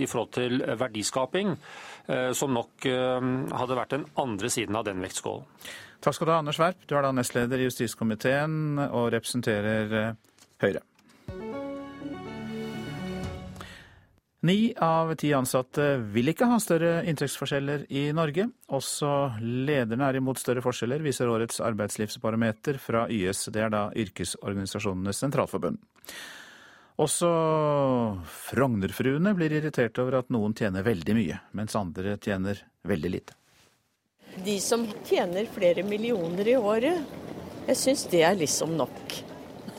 i forhold til verdiskaping, som nok hadde vært den andre siden av den vektskålen. Takk skal du ha, Anders Werp. Du er da nestleder i justiskomiteen og representerer Høyre. Ni av ti ansatte vil ikke ha større inntektsforskjeller i Norge. Også lederne er imot større forskjeller, viser årets arbeidslivsbarometer fra YS. Det er da Yrkesorganisasjonenes sentralforbund. Også Frognerfruene blir irritert over at noen tjener veldig mye, mens andre tjener veldig lite. De som tjener flere millioner i året, jeg syns det er liksom nok.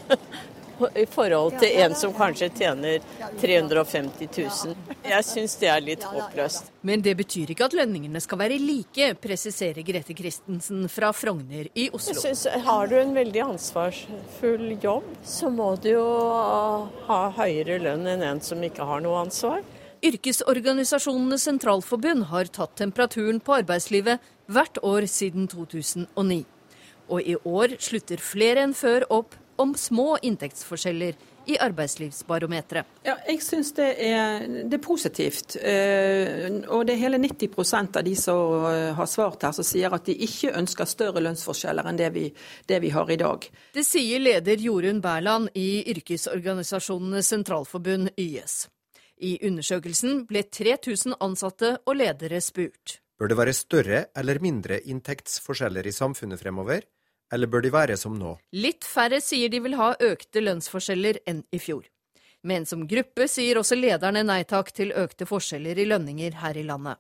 i forhold til en som kanskje tjener 350 000. Jeg syns det er litt håpløst. Men det betyr ikke at lønningene skal være like, presiserer Grete Christensen fra Frogner i Oslo. Jeg synes, har du en veldig ansvarsfull jobb, så må du jo ha høyere lønn enn en som ikke har noe ansvar. Yrkesorganisasjonenes sentralforbund har tatt temperaturen på arbeidslivet hvert år siden 2009. Og i år slutter flere enn før opp om små inntektsforskjeller i arbeidslivsbarometeret. Ja, jeg syns det, det, er positivt. Eh, og det er hele 90% av de som eh, har svart her, som sier at de ikke ønsker større lønnsforskjeller enn det vi, det vi har i dag. Det sier leder Jorunn Berland i Yrkesorganisasjonenes sentralforbund, YS. I undersøkelsen ble 3000 ansatte og ledere spurt. Bør det være større eller mindre inntektsforskjeller i samfunnet fremover? Eller bør de være som nå? Litt færre sier de vil ha økte lønnsforskjeller enn i fjor. Men som gruppe sier også lederne nei takk til økte forskjeller i lønninger her i landet.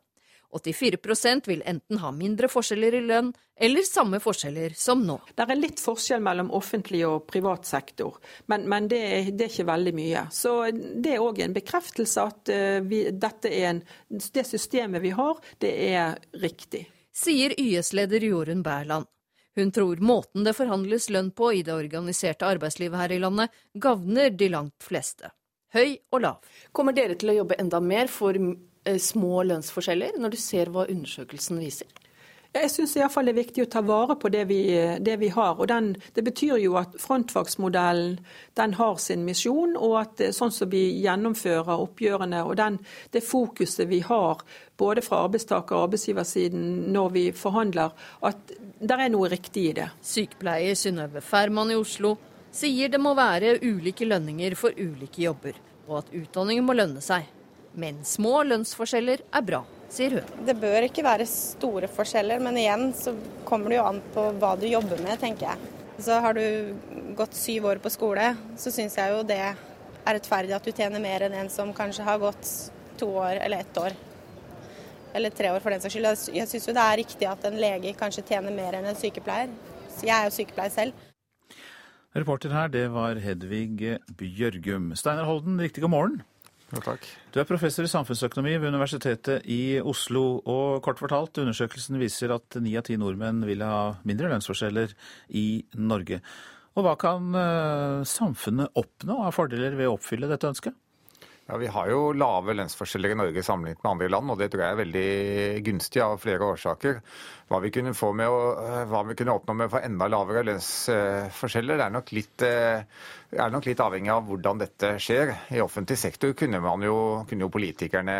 84% vil enten ha mindre forskjeller i lønn eller samme forskjeller som nå. Det er litt forskjell mellom offentlig og privat sektor, men, men det, er, det, er, ikke veldig mye. Så Det er òg en bekreftelse at uh, vi, en, det systemet vi har, det er riktig. Sier YS-leder Jorunn Bærland. Hun tror måten det forhandles lønn på i det organiserte arbeidslivet her i landet, gagner de langt fleste. Høy og lav. Kommer dere til å jobbe enda mer for eh, små lønnsforskjeller, når du ser hva undersøkelsen viser? Jeg syns iallfall det er viktig å ta vare på det vi, det vi har. og den, Det betyr jo at frontfagsmodellen den har sin misjon, og at eh, sånn som vi gjennomfører oppgjørene og den, det fokuset vi har både fra arbeidstaker- og arbeidsgiversiden når vi forhandler, at det er noe riktig i det. Sykepleier Synnøve Færmann i Oslo sier det må være ulike lønninger for ulike jobber, og at utdanningen må lønne seg. Men små lønnsforskjeller er bra sier hun. Det bør ikke være store forskjeller, men igjen så kommer det jo an på hva du jobber med, tenker jeg. Så har du gått syv år på skole, så syns jeg jo det er rettferdig at du tjener mer enn en som kanskje har gått to år eller ett år. Eller tre år, for den saks skyld. Jeg syns jo det er riktig at en lege kanskje tjener mer enn en sykepleier. Så jeg er jo sykepleier selv. Reporter her, det var Hedvig Bjørgum. Steinar Holden, riktig god morgen. Takk. Du er professor i samfunnsøkonomi ved Universitetet i Oslo. og Kort fortalt, undersøkelsen viser at ni av ti nordmenn vil ha mindre lønnsforskjeller i Norge. Og Hva kan eh, samfunnet oppnå av fordeler ved å oppfylle dette ønsket? Ja, Vi har jo lave lønnsforskjeller i Norge sammenlignet med andre land, og det tror jeg er veldig gunstig av flere årsaker. Hva vi kunne, få med eh, hva vi kunne oppnå med å få enda lavere lønnsforskjeller, er nok, litt, eh, er nok litt avhengig av hvordan dette skjer. I offentlig sektor kunne, jo, kunne jo politikerne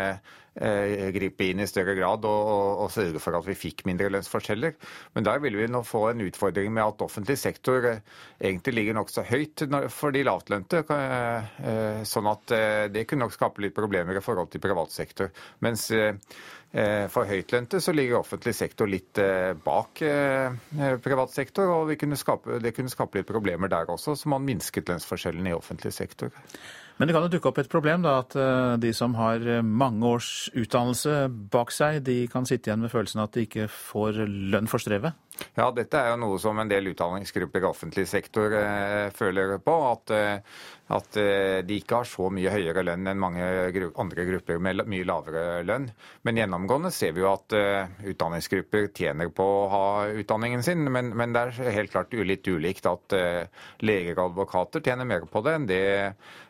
gripe inn i større grad og, og, sørge for at vi fikk mindre lønnsforskjeller. Men der vil vi nå få en utfordring med at offentlig sektor egentlig ligger nokså høyt for de lavtlønte. Sånn at det kunne nok skape litt problemer i forhold til privat sektor. Mens Eh, for høytlønte så ligger offentlig sektor litt eh, bak eh, privat sektor, og kunne skape, det kunne skape litt problemer der også, så man minsket lønnsforskjellene i offentlig sektor. Men det kan jo dukke opp et problem, da, at de som har mange års utdannelse bak seg, de kan sitte igjen med følelsen at de ikke får lønn for strevet? Ja, dette er jo noe som en del utdanningsgrupper i offentlig sektor eh, føler på. At, eh, at, eh, de ikke har så mye høyere lønn enn mange gru andre grupper med mye lavere lønn. Men gjennomgående ser vi jo at uh, utdanningsgrupper tjener på å ha utdanningen sin. Men, men det er helt klart litt ulikt at uh, leger og advokater tjener mer på det enn det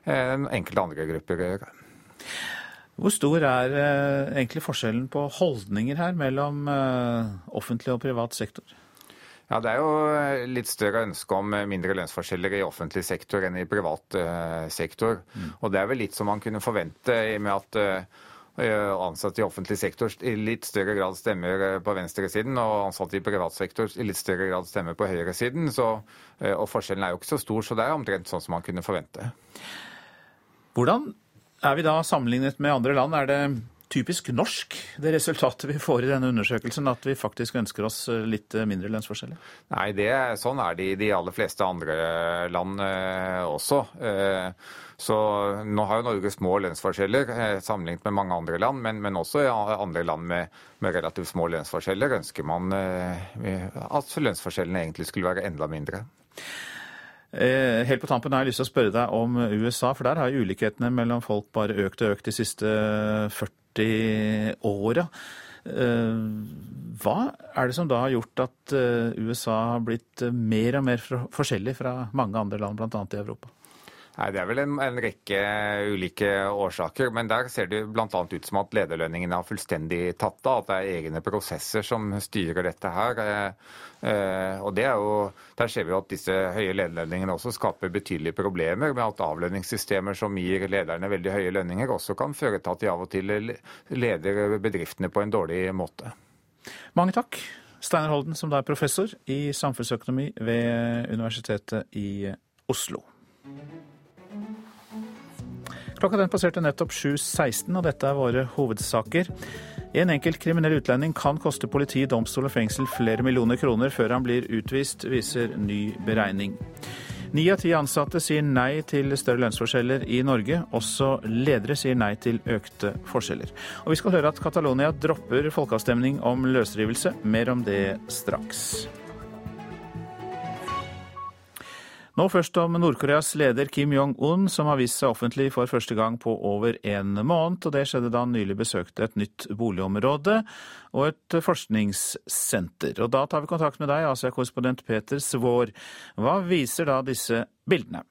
uh, enkelte andre grupper gjør. Hvor stor er eh, egentlig forskjellen på holdninger her mellom eh, offentlig og privat sektor? Ja, Det er jo eh, litt større ønske om mindre lønnsforskjeller i offentlig sektor enn i privat sektor. Mm. Og Det er vel litt som man kunne forvente i og med at ansatte i offentlig sektor i litt større grad stemmer på venstresiden, og ansatte i privat sektor i litt større grad stemmer på høyresiden. Så, og forskjellen er jo ikke så stor, så det er omtrent sånn som man kunne forvente. Hvordan er vi da sammenlignet med andre land? Er det typisk norsk, det resultatet vi får i denne undersøkelsen, at vi faktisk ønsker oss eh, litt eh, mindre lønnsforskjeller? Nei, det, sånn er det i de aller fleste andre land eh, også. Eh, så nå har jo Norge små lønnsforskjeller sammenlignet med mange andre land, men, men også i andre land med, med, relativt små lønnsforskjeller ønsker man at lønnsforskjellene egentlig skulle være enda mindre. Eh, helt på tampen har jeg lyst til å spørre deg om USA, for der har ulikhetene mellom folk bare økt og økt de siste 40 åra. Eh, hva er det som da har gjort at eh, USA har blitt mer og mer forskjellig fra mange andre land, bl.a. i Europa? Nei, Det er vel en, en, rekke ulike årsaker. Men der ser det bl.a. ut som at lederlønningene har fullstendig tatt av. At det er egne prosesser som styrer dette her. Eh, eh, og det er jo, Der ser vi jo at disse høye lederlønningene også skaper betydelige problemer med at avlønningssystemer som gir lederne veldig høye lønninger, også kan føre til at de av og til leder bedriftene på en dårlig måte. Mange takk. Steinar Holden, som da er professor i samfunnsøkonomi ved Universitetet i Oslo. Klokka den passerte nettopp 7.16, og dette er våre hovedsaker. En enkelt kriminell utlending kan koste politi, domstol og fengsel flere millioner kroner før han blir utvist, viser ny beregning. Ni av ti ansatte sier nei til større lønnsforskjeller i Norge. Også ledere sier nei til økte forskjeller. Og vi skal høre at Catalonia dropper folkeavstemning om løsrivelse. Mer om det straks. Nå først om Nord-Koreas leder Kim Jong-un, som har vist seg offentlig for første gang på over en måned. og Det skjedde da han nylig besøkte et nytt boligområde og et forskningssenter. Og Da tar vi kontakt med deg, Asia-korrespondent Peter Svår. Hva viser da disse bildene?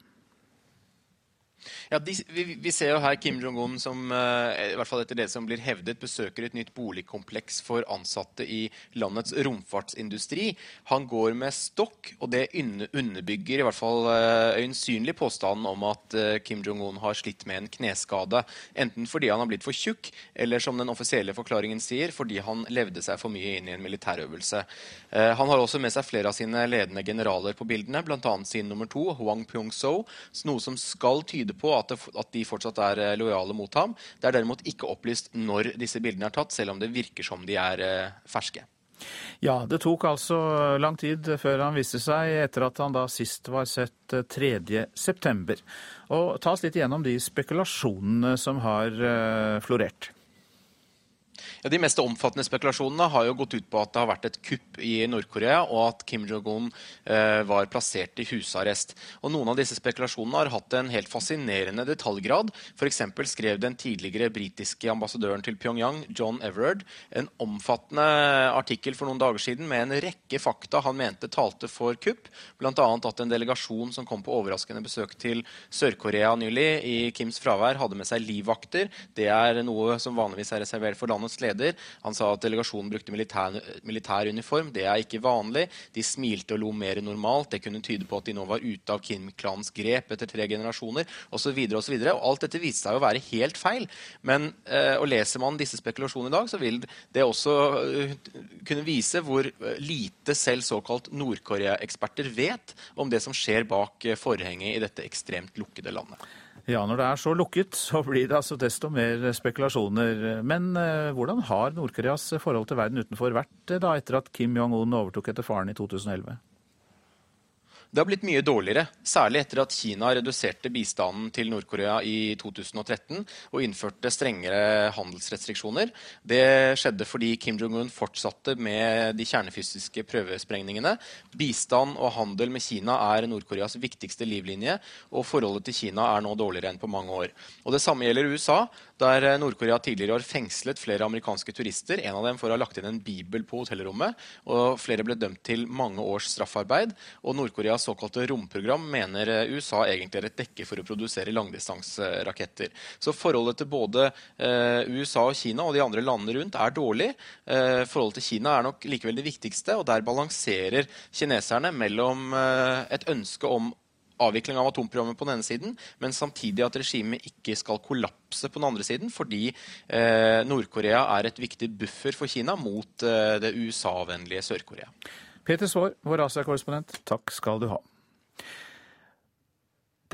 Ja, de, vi, vi, ser jo her Kim Jong-un som uh, i hvert fall etter det som blir hevdet, besøker et nytt boligkompleks for ansatte i landets romfartsindustri. Han går med stokk, og det underbygger i hvert fall uh, øyensynlig påstanden om at uh, Kim Jong-un har slitt med en kneskade. Enten fordi han har blitt for tjukk, eller som den offisielle forklaringen sier, fordi han levde seg for mye inn i en militærøvelse. han har også med seg flere av sine ledende generaler på bildene, bl.a. sin nummer to, Huang Pyong-so, noe som skal tyde på at, det, at, de fortsatt er eh, lojale mot ham. Det er derimot ikke opplyst når disse bildene er tatt, selv om det virker som de er eh, ferske. Ja, det tok altså lang tid før han viste seg, etter at han da sist var sett 3.9. Eh, Og ta oss litt igjennom de spekulasjonene som har florert. Ja, De mest omfattende spekulasjonene har jo gått ut på at det har vært et kupp i Nord-Korea, og at Kim Jong-un eh, var plassert i husarrest. Og Noen av disse spekulasjonene har hatt en helt fascinerende detaljgrad. F.eks. skrev den tidligere britiske ambassadøren til Pyongyang, John Everard, en omfattende artikkel for noen dager siden med en rekke fakta han mente talte for kupp, bl.a. at en delegasjon som kom på overraskende besøk til Sør-Korea nylig, i Kims fravær, hadde med seg livvakter. Det er noe som vanligvis er reservert for landets leder leder. Han sa at delegasjonen brukte militær, militær, uniform. Det er ikke vanlig. De smilte og lo mer enn normalt. Det kunne tyde på at de nå var ute av Kim-klanens grep etter tre generasjoner osv. osv. Alt dette viste seg å være helt feil. Men eh, og leser man disse spekulasjonene i dag, så vil det også uh, kunne vise hvor eh, lite selv såkalt Nord-Korea-eksperter vet om det som skjer bak eh, forhenget i dette ekstremt lukkede landet. Ja, når det er så lukket, så blir det altså desto mer spekulasjoner. Men eh, hvordan har Nord-Koreas forhold til verden utenfor vært da etter at Kim Jong-un overtok etter faren i 2011? Det har blitt mye dårligere, særlig etter at Kina reduserte bistanden til Nord-Korea i 2013 og innførte strengere handelsrestriksjoner. Det skjedde fordi Kim Jong-un fortsatte med de kjernefysiske prøvesprengningene. Bistand og handel med Kina er Nord-Koreas viktigste livlinje, og forholdet til Kina er nå dårligere enn på mange år. Og Det samme gjelder USA, der Nord-Korea tidligere har fengslet flere amerikanske turister. En av dem for å ha lagt inn en bibel på hotellrommet, og flere ble dømt til mange års straffarbeid. og Nord-Koreas såkalte romprogram mener eh, USA egentlig er et dekke for å produsere langdistanseraketter. Så forholdet til både eh, USA og Kina og de andre landene rundt er dårlig. Eh, forholdet til Kina er nok likevel det viktigste, og der balanserer kineserne mellom et ønske om avvikling av atomprogrammet på den ene siden, men samtidig at regimet ikke skal kollapse på den andre siden, fordi eh, Nord-Korea er et viktig buffer for Kina mot det USA-vennlige Sør-Korea. Peter Svaar, vår Asia-korrespondent, takk skal du ha.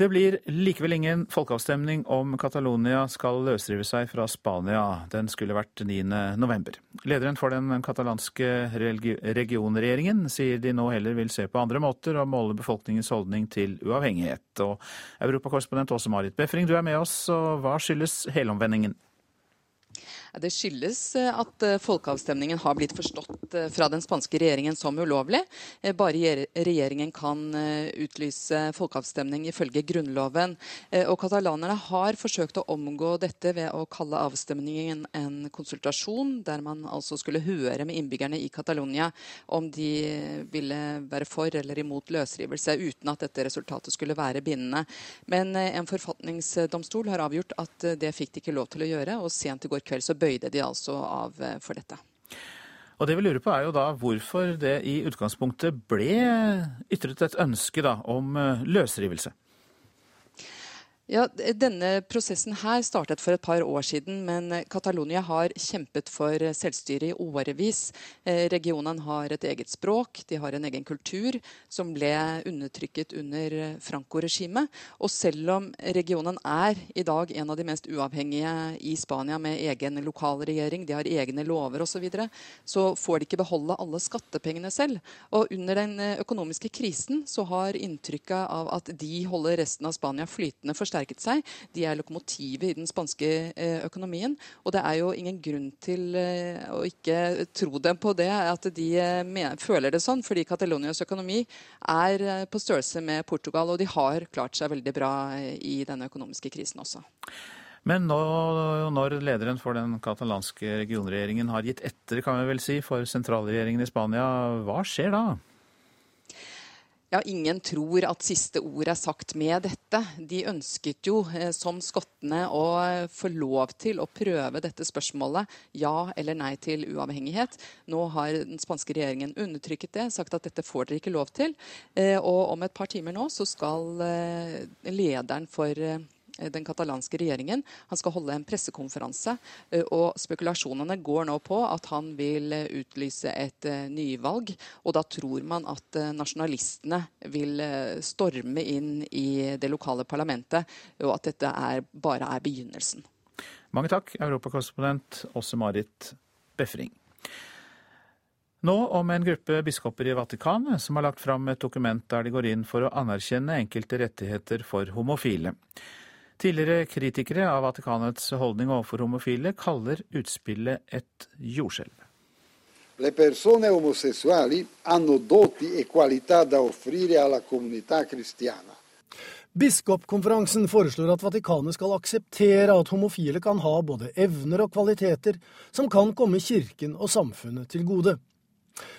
Det blir likevel ingen folkeavstemning om Catalonia skal løsrive seg fra Spania. Den skulle vært 9.11. Lederen for den katalanske regionregjeringen sier de nå heller vil se på andre måter å måle befolkningens holdning til uavhengighet. Og Europakorrespondent Åse Marit Befring, du er med oss, og hva skyldes helomvendingen? Det skyldes eh, at eh, folkeavstemningen har blitt forstått eh, fra den spanske regjeringen som ulovlig. Bare regjeringen kan utlyse folkeavstemning ifølge Grunnloven. Og katalanerne har forsøkt å omgå dette ved å kalle avstemningen en konsultasjon, der man altså skulle høre med innbyggerne i Catalonia om de ville være for eller imot løsrivelse, uten at dette resultatet skulle være bindende. Men en forfatningsdomstol har avgjort at det fikk de ikke lov til å gjøre, og sent i går kveld så bøyde de altså av eh, for dette. Og det vi lurer på er jo da hvorfor det i utgangspunktet ble ytret et ønske da, om eh, løsrivelse. Ja, Denne prosessen her startet for et par år siden, men Catalonia har kjempet for selvstyre i årevis. Eh, regionen har et eget språk, de har en egen kultur som ble undertrykket under Franco-regimet. Og selv om regionen er i dag en av de mest uavhengige i Spania, med egen lokal regjering, de har egne lover osv., så, videre, så får de ikke beholde alle skattepengene selv. Og under den økonomiske krisen så har inntrykket av at de holder resten av Spania flytende, forsterket forsterket seg. De er lokomotivet i den spanske eh, økonomien. Og det er jo ingen grunn til eh, å ikke tro dem på det, at de eh, føler det sånn. Fordi Catalonias økonomi er på størrelse med Portugal, og de har klart seg veldig bra i denne økonomiske krisen også. Men nå, når lederen for den katalanske regionregjeringen har gitt etter kan vi vel si, for sentralregjeringen i Spania, hva skjer da? Ja, Ingen tror at siste ord er sagt med dette. De ønsket jo, eh, som skottene, å få lov til å prøve dette spørsmålet. Ja eller nei til uavhengighet. Nå har den spanske regjeringen undertrykket det, sagt at dette får dere ikke lov til. Eh, og om et par timer nå så skal eh, lederen for den katalanske regjeringen. Han skal holde en pressekonferanse, eh, og spekulasjonene går nå på at han vil eh, utlyse et nyvalg. Og da tror man at nasjonalistene vil storme inn i det lokale parlamentet, og at dette er, bare er begynnelsen. Mange takk, europakorrespondent Åse Marit Befring. Nå om en gruppe biskoper i Vatikanet som har lagt fram et dokument der de går inn for å anerkjenne enkelte rettigheter for homofile. Tidligere kritikere av Vatikanets holdning overfor homofile kaller utspillet et jordskjelv. Le persone omosessuali hanno doti e qualità da offrire alla comunità cristiana. Biskopkonferansen foreslår at Vatikanet skal akseptere at homofile kan ha både evner og kvaliteter som kan komme kirken og samfunnet til gode.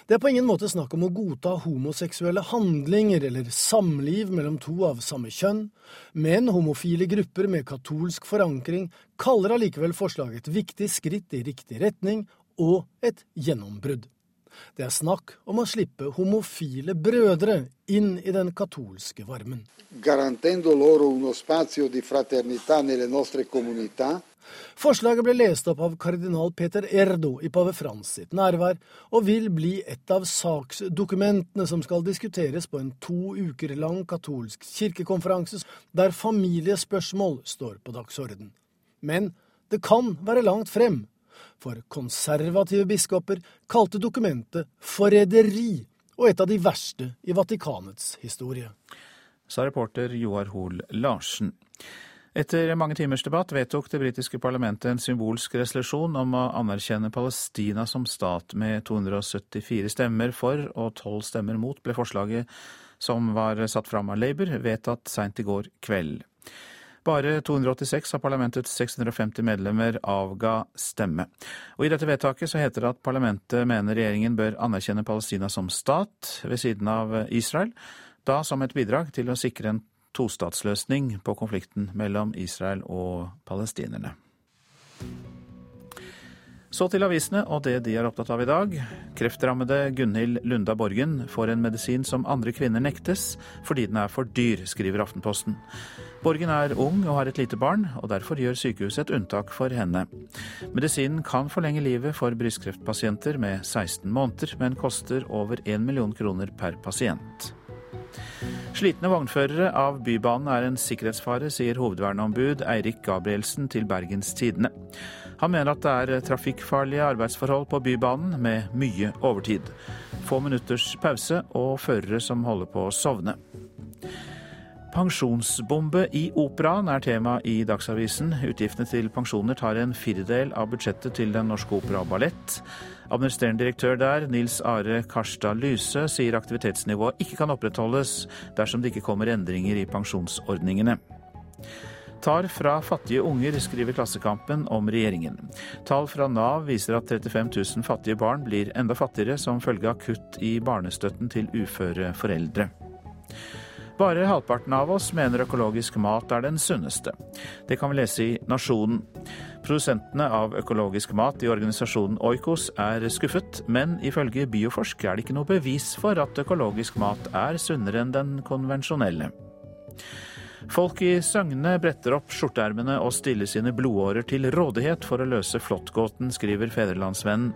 Det er på ingen måte snakk om å godta homoseksuelle handlinger eller samliv mellom to av samme kjønn, men homofile grupper med katolsk forankring kaller allikevel forslaget et viktig skritt i riktig retning og et gjennombrudd. Det er snakk om å slippe homofile brødre inn i den katolske varmen. Forslaget ble lest opp av kardinal Peter Erdo i pave Frans sitt nærvær, og vil bli et av saksdokumentene som skal diskuteres på en to uker lang katolsk kirkekonferanse, der familiespørsmål står på dagsorden. Men det kan være langt frem for konservative biskoper kalte dokumentet forræderi og et av de verste i Vatikanets historie. Sa reporter Joar Hoel Larsen. Etter mange timers debatt vedtok det britiske parlamentet en symbolsk resolusjon om å anerkjenne Palestina som stat. Med 274 stemmer for og 12 stemmer mot ble forslaget som var satt fram av Labour, vedtatt seint i går kveld. Bare 286 av parlamentets 650 medlemmer avga stemme. Og I dette vedtaket så heter det at parlamentet mener regjeringen bør anerkjenne Palestina som stat ved siden av Israel, da som et bidrag til å sikre en tostatsløsning på konflikten mellom Israel og palestinerne. Så til avisene og det de er opptatt av i dag. Kreftrammede Gunhild Lunda Borgen får en medisin som andre kvinner nektes fordi den er for dyr, skriver Aftenposten. Borgen er ung og har et lite barn, og derfor gjør sykehuset et unntak for henne. Medisinen kan forlenge livet for brystkreftpasienter med 16 måneder, men koster over 1 million kroner per pasient. Slitne vognførere av Bybanen er en sikkerhetsfare, sier hovedverneombud Eirik Gabrielsen til Bergens Tidende. Han mener at det er trafikkfarlige arbeidsforhold på Bybanen med mye overtid. Få minutters pause og førere som holder på å sovne. Pensjonsbombe i operaen er tema i Dagsavisen. Utgiftene til pensjoner tar en firedel av budsjettet til Den norske opera og ballett. Administrerende direktør der, Nils Are Karstad Lyse, sier aktivitetsnivået ikke kan opprettholdes dersom det ikke kommer endringer i pensjonsordningene tar fra fattige unger, skriver Klassekampen om regjeringen. Tall fra Nav viser at 35 000 fattige barn blir enda fattigere som følge av kutt i barnestøtten til uføre foreldre. Bare halvparten av oss mener økologisk mat er den sunneste. Det kan vi lese i Nasjonen. Produsentene av økologisk mat i organisasjonen Oikos er skuffet, men ifølge Bioforsk er det ikke noe bevis for at økologisk mat er sunnere enn den konvensjonelle. Folk i Søgne bretter opp skjorteermene og stiller sine blodårer til rådighet for å løse flåttgåten, skriver Fedrelandsvennen.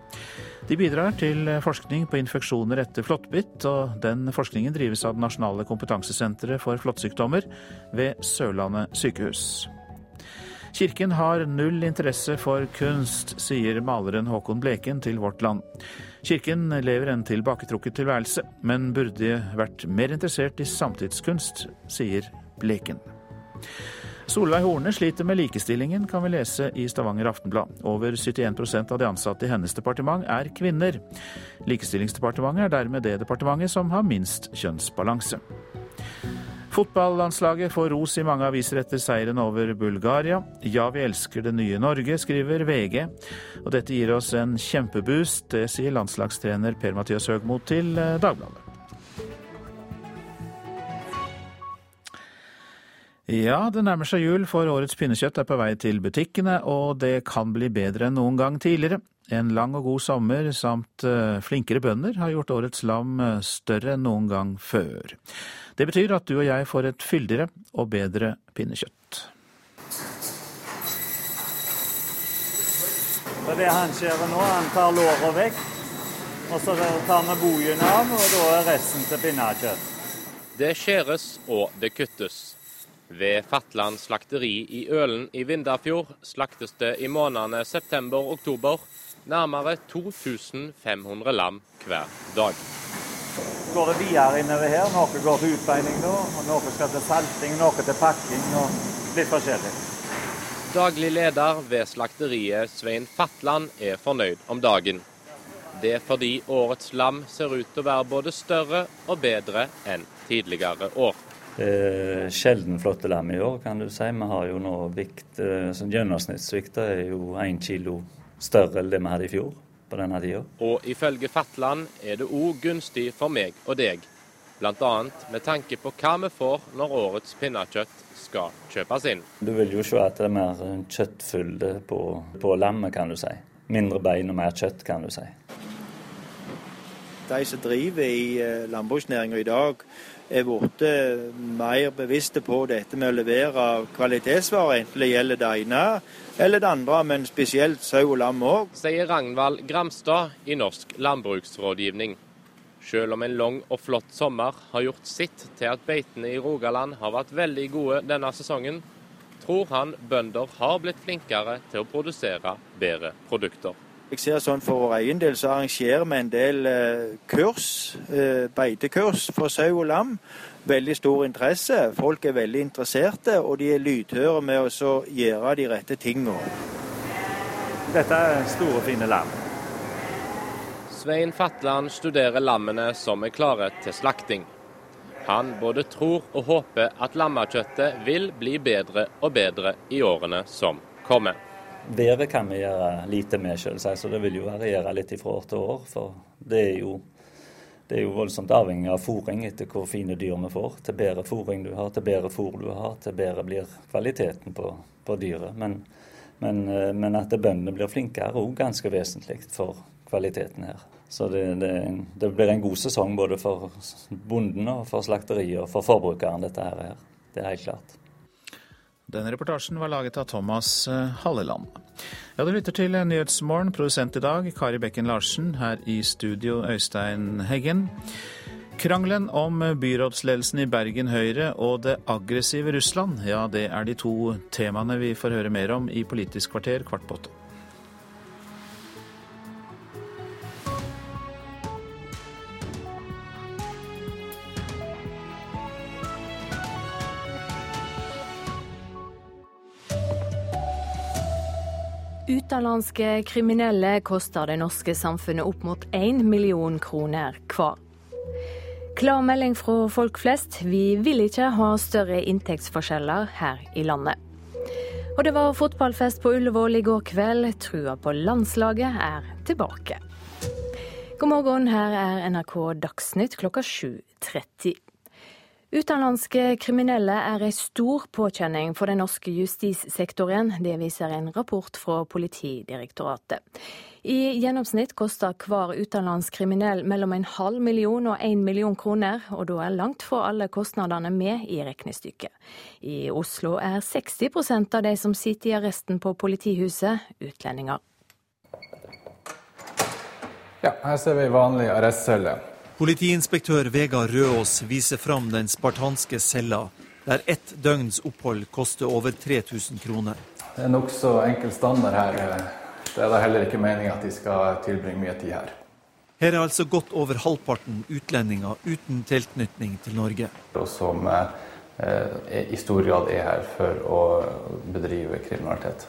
De bidrar til forskning på infeksjoner etter flåttbitt, og den forskningen drives av det nasjonale kompetansesenteret for flåttsykdommer ved Sørlandet sykehus. Kirken har null interesse for kunst, sier maleren Håkon Bleken til Vårt Land. Kirken lever en tilbaketrukket tilværelse, men burde vært mer interessert i samtidskunst, sier Bleken. Solveig Horne sliter med likestillingen, kan vi lese i Stavanger Aftenblad. Over 71% av de ansatte i hennes departement er kvinner. Likestillingsdepartementet er dermed det departementet som har minst kjønnsbalanse. Fotballandslaget får ros i mange aviser etter seieren over Bulgaria. Ja, vi elsker det nye Norge, skriver VG. Og dette gir oss en kjempeboost, det sier landslagstrener Per-Mathias Høgmo til eh, Dagbladet. Ja, det nærmer seg jul, for årets pinnekjøtt er på vei til butikkene, og det kan bli bedre enn noen gang tidligere. En lang og god sommer samt eh, flinkere bønder har gjort årets lam eh, større enn noen gang før. Det betyr at du og jeg får et fyldigere og bedre pinnekjøtt. Så det han skjærer nå, han tar låra vekk, og så tar vi bojen av, og da er resten til pinnekjøtt. Det skjæres og det kuttes. Ved Fatland slakteri i Ølen i Vindafjord slaktes det i månedene september-oktober nærmere 2500 lam hver dag. Går det videre innover her. Noe går til utbeining nå, og noe skal til salting, noe til pakking. og litt forskjellig. Daglig leder ved slakteriet Svein Fatland er fornøyd om dagen. Det er fordi årets lam ser ut til å være både større og bedre enn tidligere år. Eh, sjelden flotte lam i år, kan du si. Vi har jo nå vikt eh, sånn Gjennomsnittsvekta er jo én kilo større enn det vi hadde i fjor på denne tida. Og ifølge Fatland er det òg gunstig for meg og deg. Bl.a. med tanke på hva vi får når årets pinnekjøtt skal kjøpes inn. Du vil jo se at det er mer kjøttfylde på, på lammet, kan du si. Mindre bein og mer kjøtt, kan du si. De som driver i eh, landbruksnæringa i dag, er blitt mer bevisste på dette med å levere kvalitetsvarer, enten det gjelder det ene eller det andre, men spesielt sau og lam òg. Sier Ragnvald Gramstad i Norsk landbruksrådgivning. Selv om en lang og flott sommer har gjort sitt til at beitene i Rogaland har vært veldig gode denne sesongen, tror han bønder har blitt flinkere til å produsere bedre produkter. Jeg ser sånn For vår egen del så arrangerer vi en del eh, kurs, eh, beitekurs for sau og lam. Veldig stor interesse. Folk er veldig interesserte, og de er lydhøre med å gjøre de rette tingene. Dette er store, fine lam. Svein Fatland studerer lammene som er klare til slakting. Han både tror og håper at lammekjøttet vil bli bedre og bedre i årene som kommer. Været kan vi gjøre lite med, selvsagt, så det vil jo variere litt fra år til år. For det er jo, det er jo voldsomt avhengig av fôring etter hvor fine dyr vi får. Til bedre fôring du har, til bedre fôr du har, til bedre blir kvaliteten på, på dyret. Men, men, eh, men at bøndene blir flinkere, er òg ganske vesentlig for kvaliteten her. Så det, det, det, blir en god sesong både for bonden og for slakteriet og for forbrukeren, dette her. Det er helt klart. Denne reportasjen var laget av Thomas eh, Halleland. Ja, Du lytter til Nyhetsmorgen, produsent i dag Kari Bekken Larsen. Her i studio Øystein Heggen. Krangelen om byrådsledelsen i Bergen Høyre og det aggressive Russland, ja det er de to temaene vi får høre mer om i Politisk kvarter kvart på åtte. Utenlandske kriminelle koster det norske samfunnet opp mot 1 million kroner hver. Klar melding fra folk flest, vi vil ikke ha større inntektsforskjeller her i landet. Og det var fotballfest på Ullevål i går kveld. Trua på landslaget er tilbake. God morgen, her er NRK Dagsnytt klokka 7.30. Utenlandske kriminelle er en stor påkjenning for den norske justissektoren. Det viser en rapport fra Politidirektoratet. I gjennomsnitt koster hver utenlandsk kriminell mellom en halv million og en million kroner, og da er langt fra alle kostnadene med i regnestykket. I Oslo er 60% av de som sitter i arresten på politihuset, utlendinger. Ja, her ser vi vanlig arrestcelle. Politiinspektør Vegard Røås viser fram den spartanske cella, der ett døgns opphold koster over 3000 kroner. Det er nokså enkel standard her. Det er da heller ikke meninga at de skal tilbringe mye tid her. Her er altså godt over halvparten utlendinger uten tilknytning til Norge. Og som eh, i stor grad er her for å bedrive kriminalitet.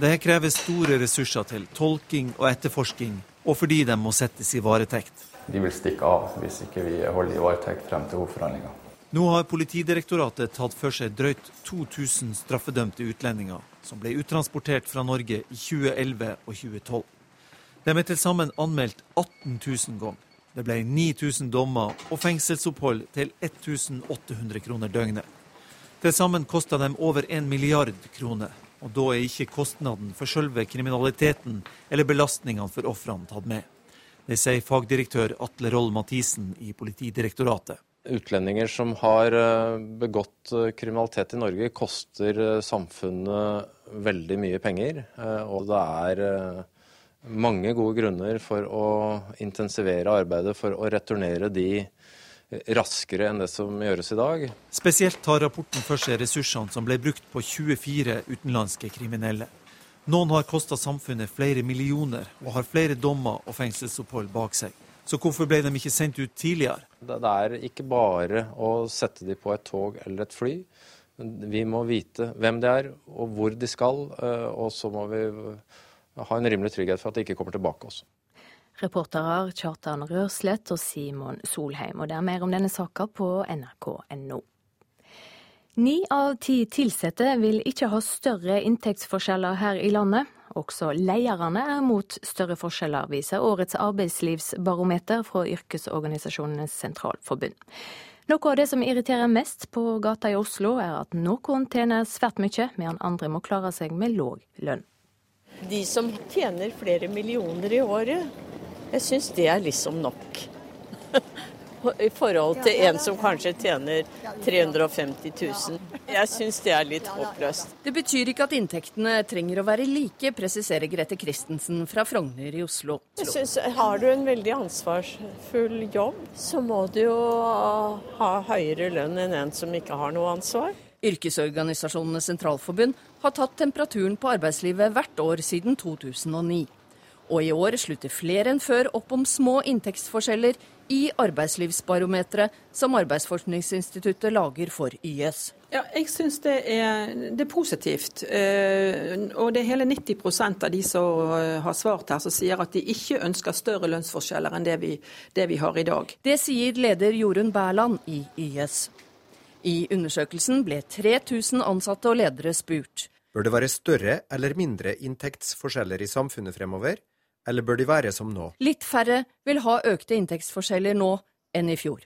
Det krever store ressurser til tolking og etterforsking, og fordi de må settes i varetekt de vil stikke av hvis ikke vi holder i varetekt frem til hovedforhandlinga. Nå har Politidirektoratet tatt for seg drøyt 2000 straffedømte utlendinger som ble uttransportert fra Norge i 2011 og 2012. De er til sammen anmeldt 18 000 ganger. Det ble 9000 dommer og fengselsopphold til 1800 kroner døgnet. Til sammen kosta dem over 1 milliard kroner, og da er ikke kostnaden for selve kriminaliteten eller belastningene for ofrene tatt med. Det sier fagdirektør Atle Roll Mathisen i Politidirektoratet. Utlendinger som har eh, begått eh, kriminalitet i Norge, koster eh, samfunnet veldig mye penger. Og det er mange gode grunner for å intensivere arbeidet for å returnere de raskere enn det som gjøres i dag. Spesielt tar rapporten for seg ressursene som ble brukt på 24 utenlandske kriminelle. Noen har kosta samfunnet flere millioner og har flere dommer og fengselsopphold bak seg. Så hvorfor ble de ikke sendt ut tidligere? Det er ikke bare å sette dem på et tog eller et fly. Vi må vite hvem det er og hvor de skal, og så må vi ha en rimelig trygghet for at de ikke kommer tilbake også. Reportere Kjartan Rørslett og Simon Solheim. Og det er mer om denne saka på nrk.no. Ni av ti ansatte vil ikke ha større inntektsforskjeller her i landet. Også lederne er mot større forskjeller, viser årets arbeidslivsbarometer fra Yrkesorganisasjonenes sentralforbund. Noe av det som irriterer mest på gata i Oslo, er at noen tjener svært mye, mens andre må klare seg med låg lønn. De som tjener flere millioner i året, jeg syns det er liksom nok. I forhold til en som kanskje tjener 350 000. Jeg syns det er litt håpløst. Det betyr ikke at inntektene trenger å være like, presiserer Grete Christensen fra Frogner i Oslo. Jeg synes, Har du en veldig ansvarsfull jobb, så må du jo ha høyere lønn enn en som ikke har noe ansvar. Yrkesorganisasjonenes sentralforbund har tatt temperaturen på arbeidslivet hvert år siden 2009. Og i år slutter flere enn før opp om små inntektsforskjeller i arbeidslivsbarometeret som Arbeidsforskningsinstituttet lager for YS. Ja, jeg syns det, det, er positivt. Eh, og det er hele 90% av de som eh, har svart her, som sier at de ikke ønsker større lønnsforskjeller enn det vi, det vi har i dag. Det sier leder Jorunn Bærland i YS. I undersøkelsen ble 3000 ansatte og ledere spurt. Bør det være større eller mindre inntektsforskjeller i samfunnet fremover? Eller bør de være som nå? Litt færre vil ha økte inntektsforskjeller nå enn i fjor.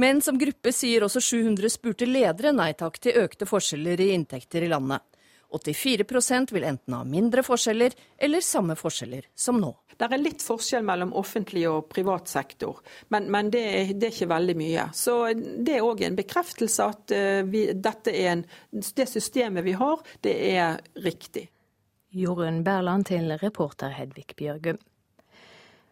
Men som gruppe sier også 700 spurte ledere nei takk til økte forskjeller i inntekter i landet. 84% vil enten ha mindre forskjeller eller samme forskjeller som nå. Det er litt forskjell mellom offentlig og privat sektor, men, men det, er, det, er, ikke veldig mye. Så Det er òg en bekreftelse at uh, vi, en, det systemet vi har, det er riktig. Jorunn Berland til reporter Hedvig Bjørgum.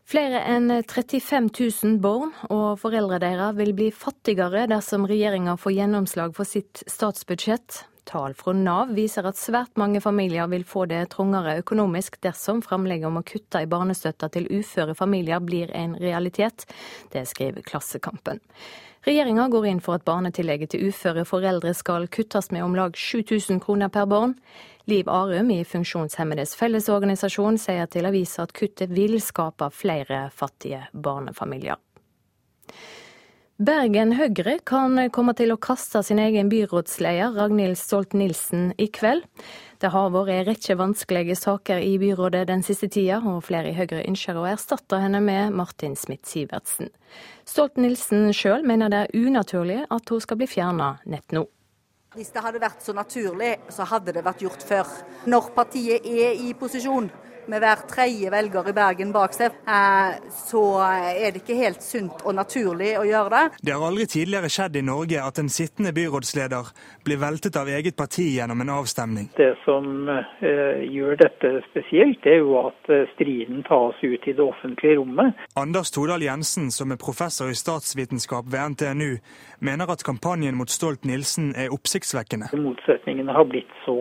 Flere enn 35 000 barn og foreldre deres vil bli fattigere dersom regjeringa får gjennomslag for sitt statsbudsjett. Tall fra Nav viser at svært mange familier vil få det trangere økonomisk dersom framlegget om å kutte i barnestøtta til uføre familier blir en realitet. Det skriver Klassekampen. Regjeringa går inn for at barnetillegget til uføre foreldre skal kuttes med om lag 7000 kroner per barn. Liv Arum i Funksjonshemmedes Fellesorganisasjon sier til avisa at kuttet vil skape flere fattige barnefamilier. Bergen Høyre kan komme til å kaste sin egen byrådsleder Ragnhild Stolt-Nielsen i kveld. Det har vært en rekke vanskelige saker i byrådet den siste tida, og flere i Høyre ønsker å erstatte henne med Martin Smith-Sivertsen. Stolt-Nielsen sjøl mener det er unaturlig at hun skal bli fjerna nett nå. Hvis det hadde vært så naturlig, så hadde det vært gjort før. Når partiet er i posisjon, med hver tredje velger i Bergen bak seg, eh, så er det ikke helt sunt og naturlig å gjøre det. Det har aldri tidligere skjedd i Norge at en sittende byrådsleder blir veltet av eget parti gjennom en avstemning. Det som uh, gjør dette spesielt, er jo at uh, striden tas ut i det offentlige rommet. Anders Todal Jensen, som er professor i statsvitenskap ved NTNU, mener at kampanjen mot Stolt-Nielsen er oppsiktsvekkende. Motsetningene har blitt så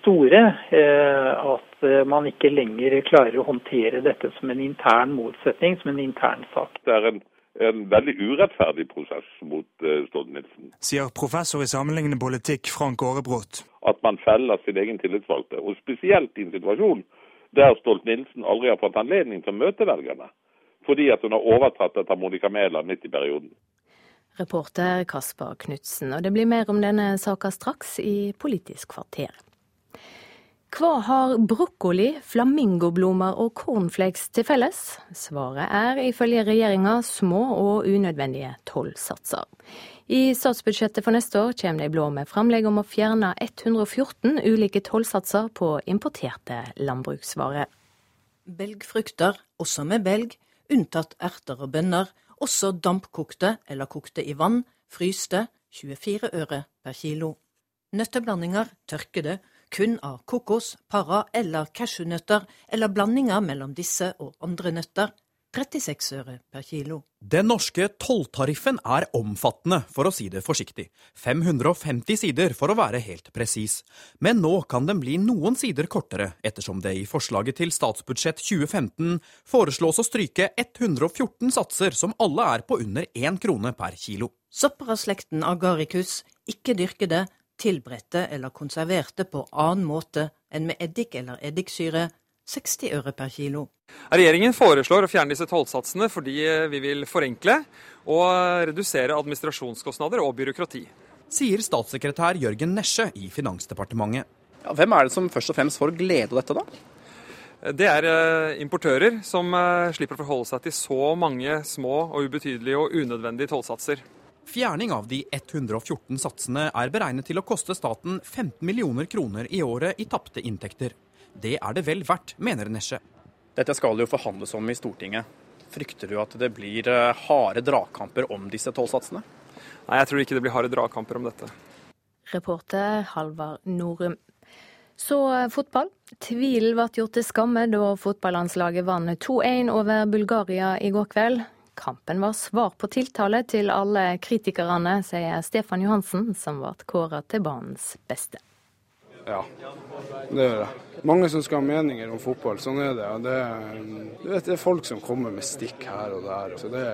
store uh, at Eh, man ikke lenger klarer å håndtere dette som en intern motsetning, som en intern sak. Det er en, en veldig urettferdig prosess mot uh, Stolt-Nielsen. Sier professor i sammenlignende politikk Frank Aarebrot. At man feller sin egen tillitsvalgte, og spesielt i en situasjon der Stolt-Nielsen aldri har fått anledning til å møte velgerne. Fordi at hun har overtatt etter Monica Mæland midt i perioden. Reporter Kasper Knutsen. Og det blir mer om denne saka straks i Politisk kvarter. Hva har brokkoli, flamingoblomer og cornflakes til felles? Svaret er ifølge regjeringa små og unødvendige tollsatser. I statsbudsjettet for neste år kommer de blå med framlegg om å fjerne 114 ulike tollsatser på importerte landbruksvarer. Belgfrukter, også med belg, unntatt erter og bønner, også dampkokte eller kokte i vann, fryste, 24 øre per kilo. Nøtteblandinger, tørkede, kun av kokos, para eller cashewnøtter, eller blandinger mellom disse og andre nøtter. 36 øre per kilo. Den norske tolltariffen er omfattende, for å si det forsiktig. 550 sider, for å være helt presis. Men nå kan den bli noen sider kortere, ettersom det i forslaget til statsbudsjett 2015 foreslås å stryke 114 satser som alle er på under én krone per kilo. Sopper av slekten agaricus, ikke dyrkede, tilberedte eller konserverte på annen måte enn med eddik eller eddiksyre 60 øre per kilo. Regjeringen foreslår å fjerne disse tollsatsene fordi vi vil forenkle og redusere administrasjonskostnader og byråkrati. Sier statssekretær Jørgen Nesje i Finansdepartementet. Ja, hvem er det som først og fremst får glede av dette, da? Det er eh, importører som eh, slipper å forholde seg til så mange små og ubetydelige og unødvendige tollsatser. Fjerning av de 114 satsene er beregnet til å koste staten 15 millioner kroner i året i tapte inntekter. Det er det vel verdt, mener Nesje. Dette skal jo forhandles om i Stortinget. Frykter du at det blir eh, harde dragkamper om disse tollsatsene? Nei, jeg tror ikke det blir harde dragkamper om dette. Reporter Halvard Norum. Så eh, fotball. Tvilen ble gjort til skamme da fotballandslaget vant 2-1 over Bulgaria i går kveld. Kampen var svar på tiltale til alle kritikerne, sier Stefan Johansen, som ble kåret til banens beste. Ja, det gjør det. Mange som skal ha meninger om fotball, sånn er det. Det er, det er folk som kommer med stikk her og der. Så det,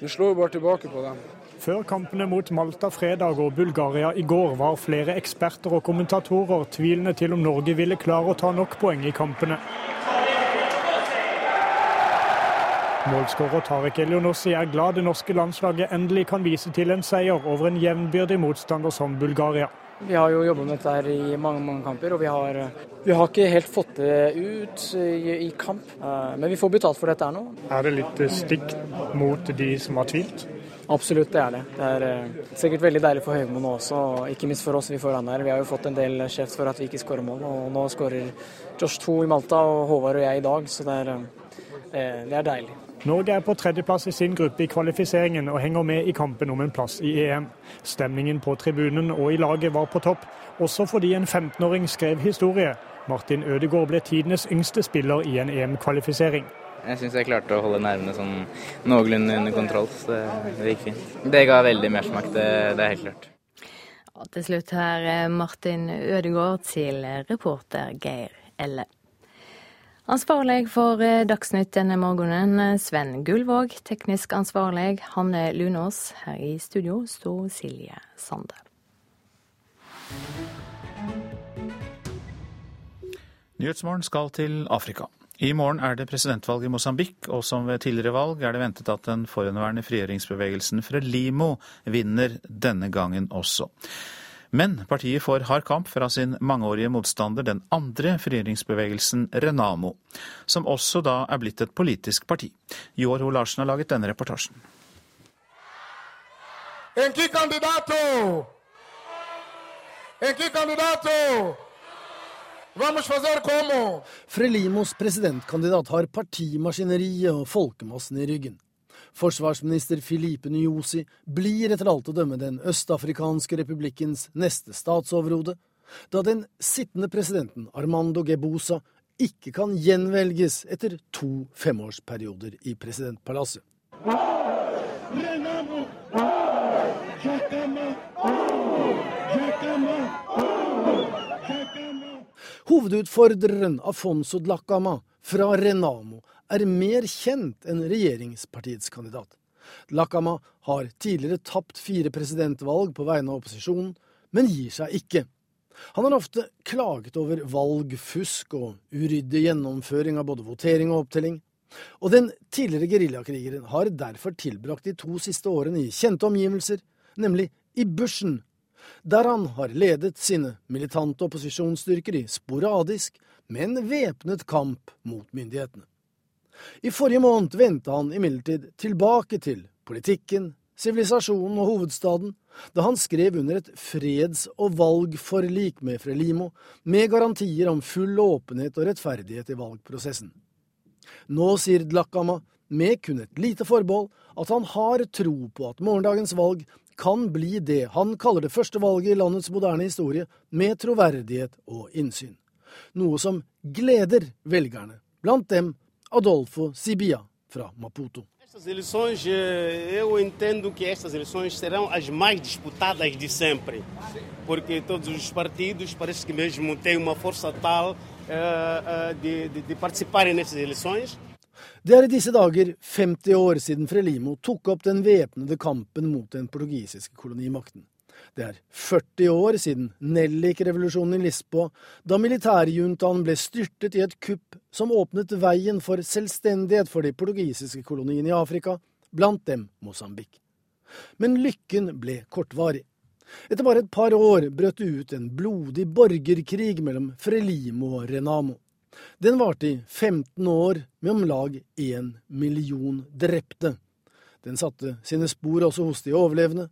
det slår jo bare tilbake på dem. Før kampene mot Malta fredag og Bulgaria i går var flere eksperter og kommentatorer tvilende til om Norge ville klare å ta nok poeng i kampene. Målskårer Tarek Elionossi er glad det norske landslaget endelig kan vise til en seier over en jevnbyrdig motstander som Bulgaria. Vi har jo jobbet med dette her i mange mange kamper, og vi har, vi har ikke helt fått det ut i, i, kamp. Eh, men vi får betalt for dette her nå. Er det litt stikk mot de som har tvilt? Absolutt, det er det. Det er eh, sikkert veldig deilig for Høgmo nå også, ikke minst for oss vi får den her. Vi har jo fått en del kjeft for at vi ikke skårer mål, og nå skårer Josh 2 i Malta og Håvard og jeg i dag, så det er, eh, det er deilig. Norge er på tredjeplass i sin gruppe i kvalifiseringen og henger med i kampen om en plass i EM. Stemningen på tribunen og i laget var på topp, også fordi en 15-åring skrev historie. Martin Ødegaard ble tidenes yngste spiller i en EM-kvalifisering. Jeg syns jeg klarte å holde nervene sånn noenlunde under kontroll, så det gikk fint. Det ga veldig mersmak, det, det er helt klart. Og til slutt her Martin Ødegaard til reporter Geir Elle. Ansvarlig for Dagsnytt denne morgenen, Sven Gullvåg. Teknisk ansvarlig, Hanne Lunås. Her i studio sto Silje Sande. Nyhetsmorgen skal til Afrika. I morgen er det presidentvalg i Mosambik, og som ved tidligere valg er det ventet at den forhenværende frigjøringsbevegelsen Frelimo vinner denne gangen også. Men partiet får hard kamp fra sin mangeårige motstander, den andre frigjøringsbevegelsen Renamo, som også da er blitt et politisk parti. Joar Ho Larsen har laget denne reportasjen. Enki kandidato! Enki kandidato! Vamos fazer como? Frelimos presidentkandidat har partimaskineriet og folkemassen i ryggen. Forsvarsminister Filipe Nyosi blir etter alt å dømme den østafrikanske republikkens neste statsoverhode, da den sittende presidenten Armando Gebusa ikke kan gjenvelges etter to femårsperioder i presidentpalasset. Hovedutfordreren Afonso Dlacama fra Renamo er mer kjent enn regjeringspartiets kandidat. Lakama har tidligere tapt fire presidentvalg på vegne av opposisjonen, men gir seg ikke. Han har ofte klaget over valgfusk og uryddig gjennomføring av både votering og opptelling. Og den tidligere geriljakrigeren har derfor tilbrakt de to siste årene i kjente omgivelser, nemlig i bushen, der han har ledet sine militante opposisjonsstyrker i sporadisk, men væpnet kamp mot myndighetene. I forrige måned vendte han imidlertid tilbake til politikken, sivilisasjonen og hovedstaden, da han skrev under et freds- og valgforlik med Frelimo, med garantier om full åpenhet og rettferdighet i valgprosessen. Nå sier Dlakama, med kun et lite forbehold, at han har tro på at morgendagens valg kan bli det han kaller det første valget i landets moderne historie, med troverdighet og innsyn. Noe som gleder velgerne, blant dem Adolfo Sibia fra Maputo. Estas eleições, eu entendo que estas eleições serão as mais disputadas de sempre, porque todos os partidos parece que mesmo têm uma força tal uh, de, de, de participarem nessas eleições. Det er i disse dager 50 år siden Frelimo tok opp den væpnede kampen mot den portugisiske kolonimakten. Det er 40 år siden Nellik-revolusjonen i Lisboa, da militærjuntaen ble styrtet i et kupp som åpnet veien for selvstendighet for de portugisiske koloniene i Afrika, blant dem Mosambik. Men lykken ble kortvarig. Etter bare et par år brøt det ut en blodig borgerkrig mellom Frelimo og Renamo. Den varte i 15 år, med om lag én million drepte. Den satte sine spor også hos de overlevende.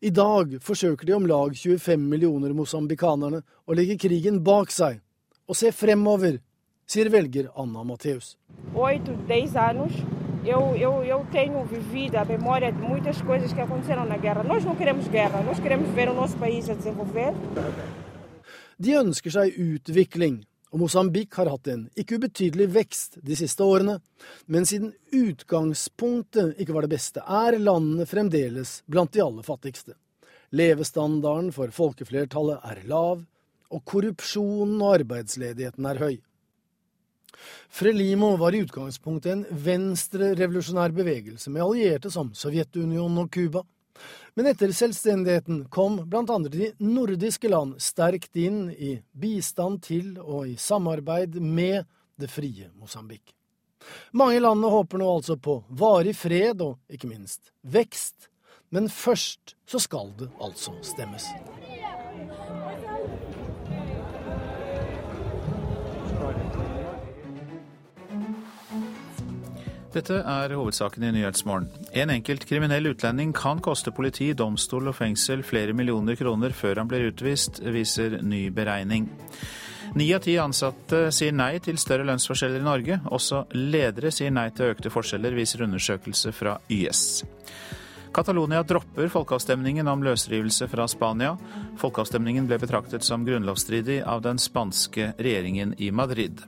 I dag forsøker de om lag 25 millioner mosambikanerne å legge krigen bak seg og se fremover, sier velger Anna Matheus. Eu, eu, eu tenho vivido a memória de muitas coisas que aconteceram na guerra. Nós não queremos guerra, nós queremos ver o nosso país a desenvolver. De ønsker seg utvikling, og Mosambik har hatt en ikke ubetydelig vekst de siste årene. Men siden utgangspunktet ikke var det beste, er landene fremdeles blant de aller fattigste. Levestandarden for folkeflertallet er lav, og korrupsjonen og arbeidsledigheten er høy. Frelimo var i utgangspunktet en venstre-revolusjonær bevegelse med allierte som Sovjetunionen og Cuba. Men etter selvstendigheten kom blant andre de nordiske land sterkt inn i bistand til og i samarbeid med det frie Mosambik. Mange landene håper nå altså på varig fred og ikke minst vekst, men først så skal det altså stemmes. Dette er hovedsaken i Nyhetsmorgen. En enkelt kriminell utlending kan koste politi, domstol og fengsel flere millioner kroner før han blir utvist, viser ny beregning. Ni av ti ansatte sier nei til større lønnsforskjeller i Norge. Også ledere sier nei til økte forskjeller, viser undersøkelse fra YS. Catalonia dropper folkeavstemningen om løsrivelse fra Spania. Folkeavstemningen ble betraktet som grunnlovsstridig av den spanske regjeringen i Madrid.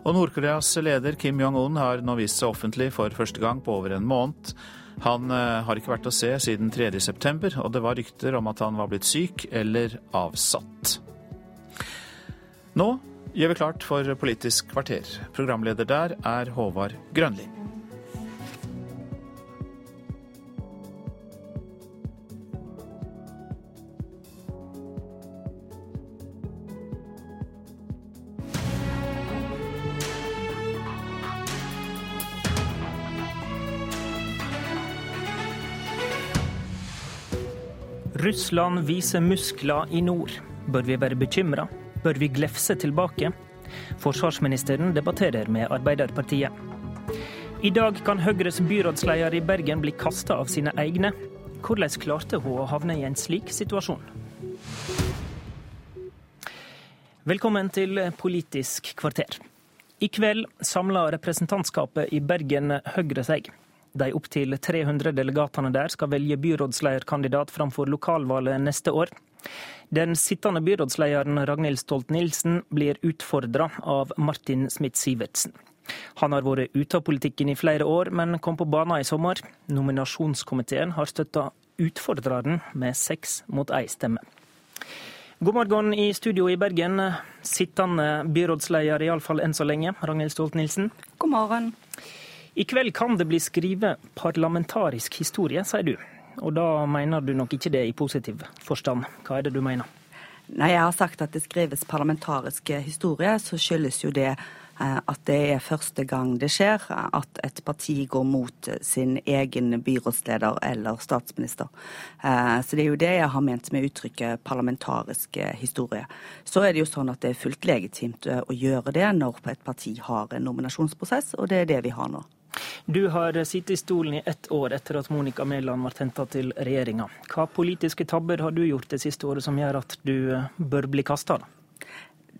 Og Nord-Koreas leder Kim Jong-un har nå vist seg offentlig for første gang på over en måned. Han eh, har ikke vært å se siden 3.9, og det var rykter om at han var blitt syk eller avsatt. Nå gjør vi klart for Politisk kvarter. Programleder der er Håvard Grønli. Russland viser muskler i nord. Bør vi være bekymra? Bør vi glefse tilbake? Forsvarsministeren debatterer med Arbeiderpartiet. I dag kan Høyres byrådsleder i Bergen bli kasta av sine egne. Hvordan klarte hun å havne i en slik situasjon? Velkommen til Politisk kvarter. I kveld samler representantskapet i Bergen Høyre seg. De opptil 300 delegatene der skal velge byrådslederkandidat framfor lokalvalget neste år. Den sittende byrådslederen Ragnhild Stolt-Nielsen blir utfordra av Martin Smith-Sivertsen. Han har vært ute av politikken i flere år, men kom på banen i sommer. Nominasjonskomiteen har støtta utfordreren med seks mot ei stemme. God morgen i studio i Bergen. Sittende byrådsleder, iallfall enn så lenge, Ragnhild Stolt-Nielsen. God morgen. I kveld kan det bli skrevet parlamentarisk historie, sier du. Og da mener du nok ikke det i positiv forstand. Hva er det du mener? Når jeg har sagt at det skrives parlamentarisk historie, så skyldes jo det eh, at det er første gang det skjer at et parti går mot sin egen byrådsleder eller statsminister. Eh, så det er jo det jeg har ment med uttrykket parlamentarisk historie. Så er det jo sånn at det er fullt legitimt å gjøre det når et parti har en nominasjonsprosess, og det er det vi har nå. Du har sittet i stolen i ett år etter at Monica Mæland ble henta til regjeringa. Hva politiske tabber har du gjort det siste året som gjør at du bør bli kasta?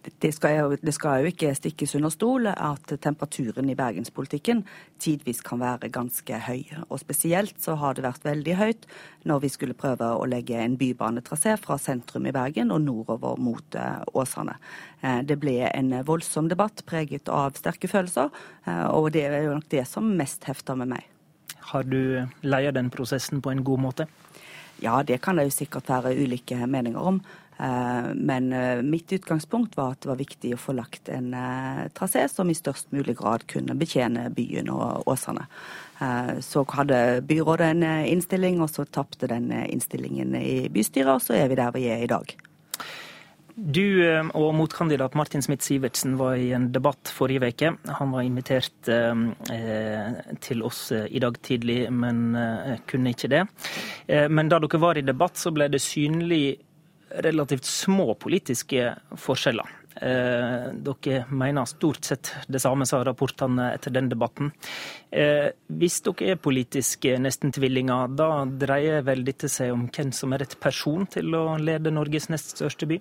Det skal, jo, det skal, jo, ikke stikkes under stol at temperaturen i bergenspolitikken tidvis kan være ganske høy. Og spesielt så har det vært veldig høyt når vi skulle prøve å legge en bybanetrasé fra sentrum i Bergen og nordover mot uh, Åsane. Uh, det ble en voldsom debatt preget av sterke følelser, uh, og det er jo nok det som mest hefter med meg. Har du leia den prosessen på en god måte? Ja, det kan det jo sikkert være ulike meninger om. Men mitt utgangspunkt var at det var viktig å få lagt en trasé som i størst mulig grad kunne betjene byen og Åsane. Så hadde byrådet en innstilling, og så tapte den innstillingen i bystyret, og så er vi der vi er i dag. Du eh, og motkandidat Martin Smith-Sivertsen var i en debatt forrige uke. Han var invitert eh, til oss eh, i dag tidlig, men eh, kunne ikke det. Eh, men da dere var i debatt, så ble det synlig relativt små politiske forskjeller. Eh, dere mener stort sett det samme, sa rapportene etter den debatten. hvis dere er politiske nesten-tvillinger, da dreier vel dette seg om hvem som er rett person til å lede Norges nest største by?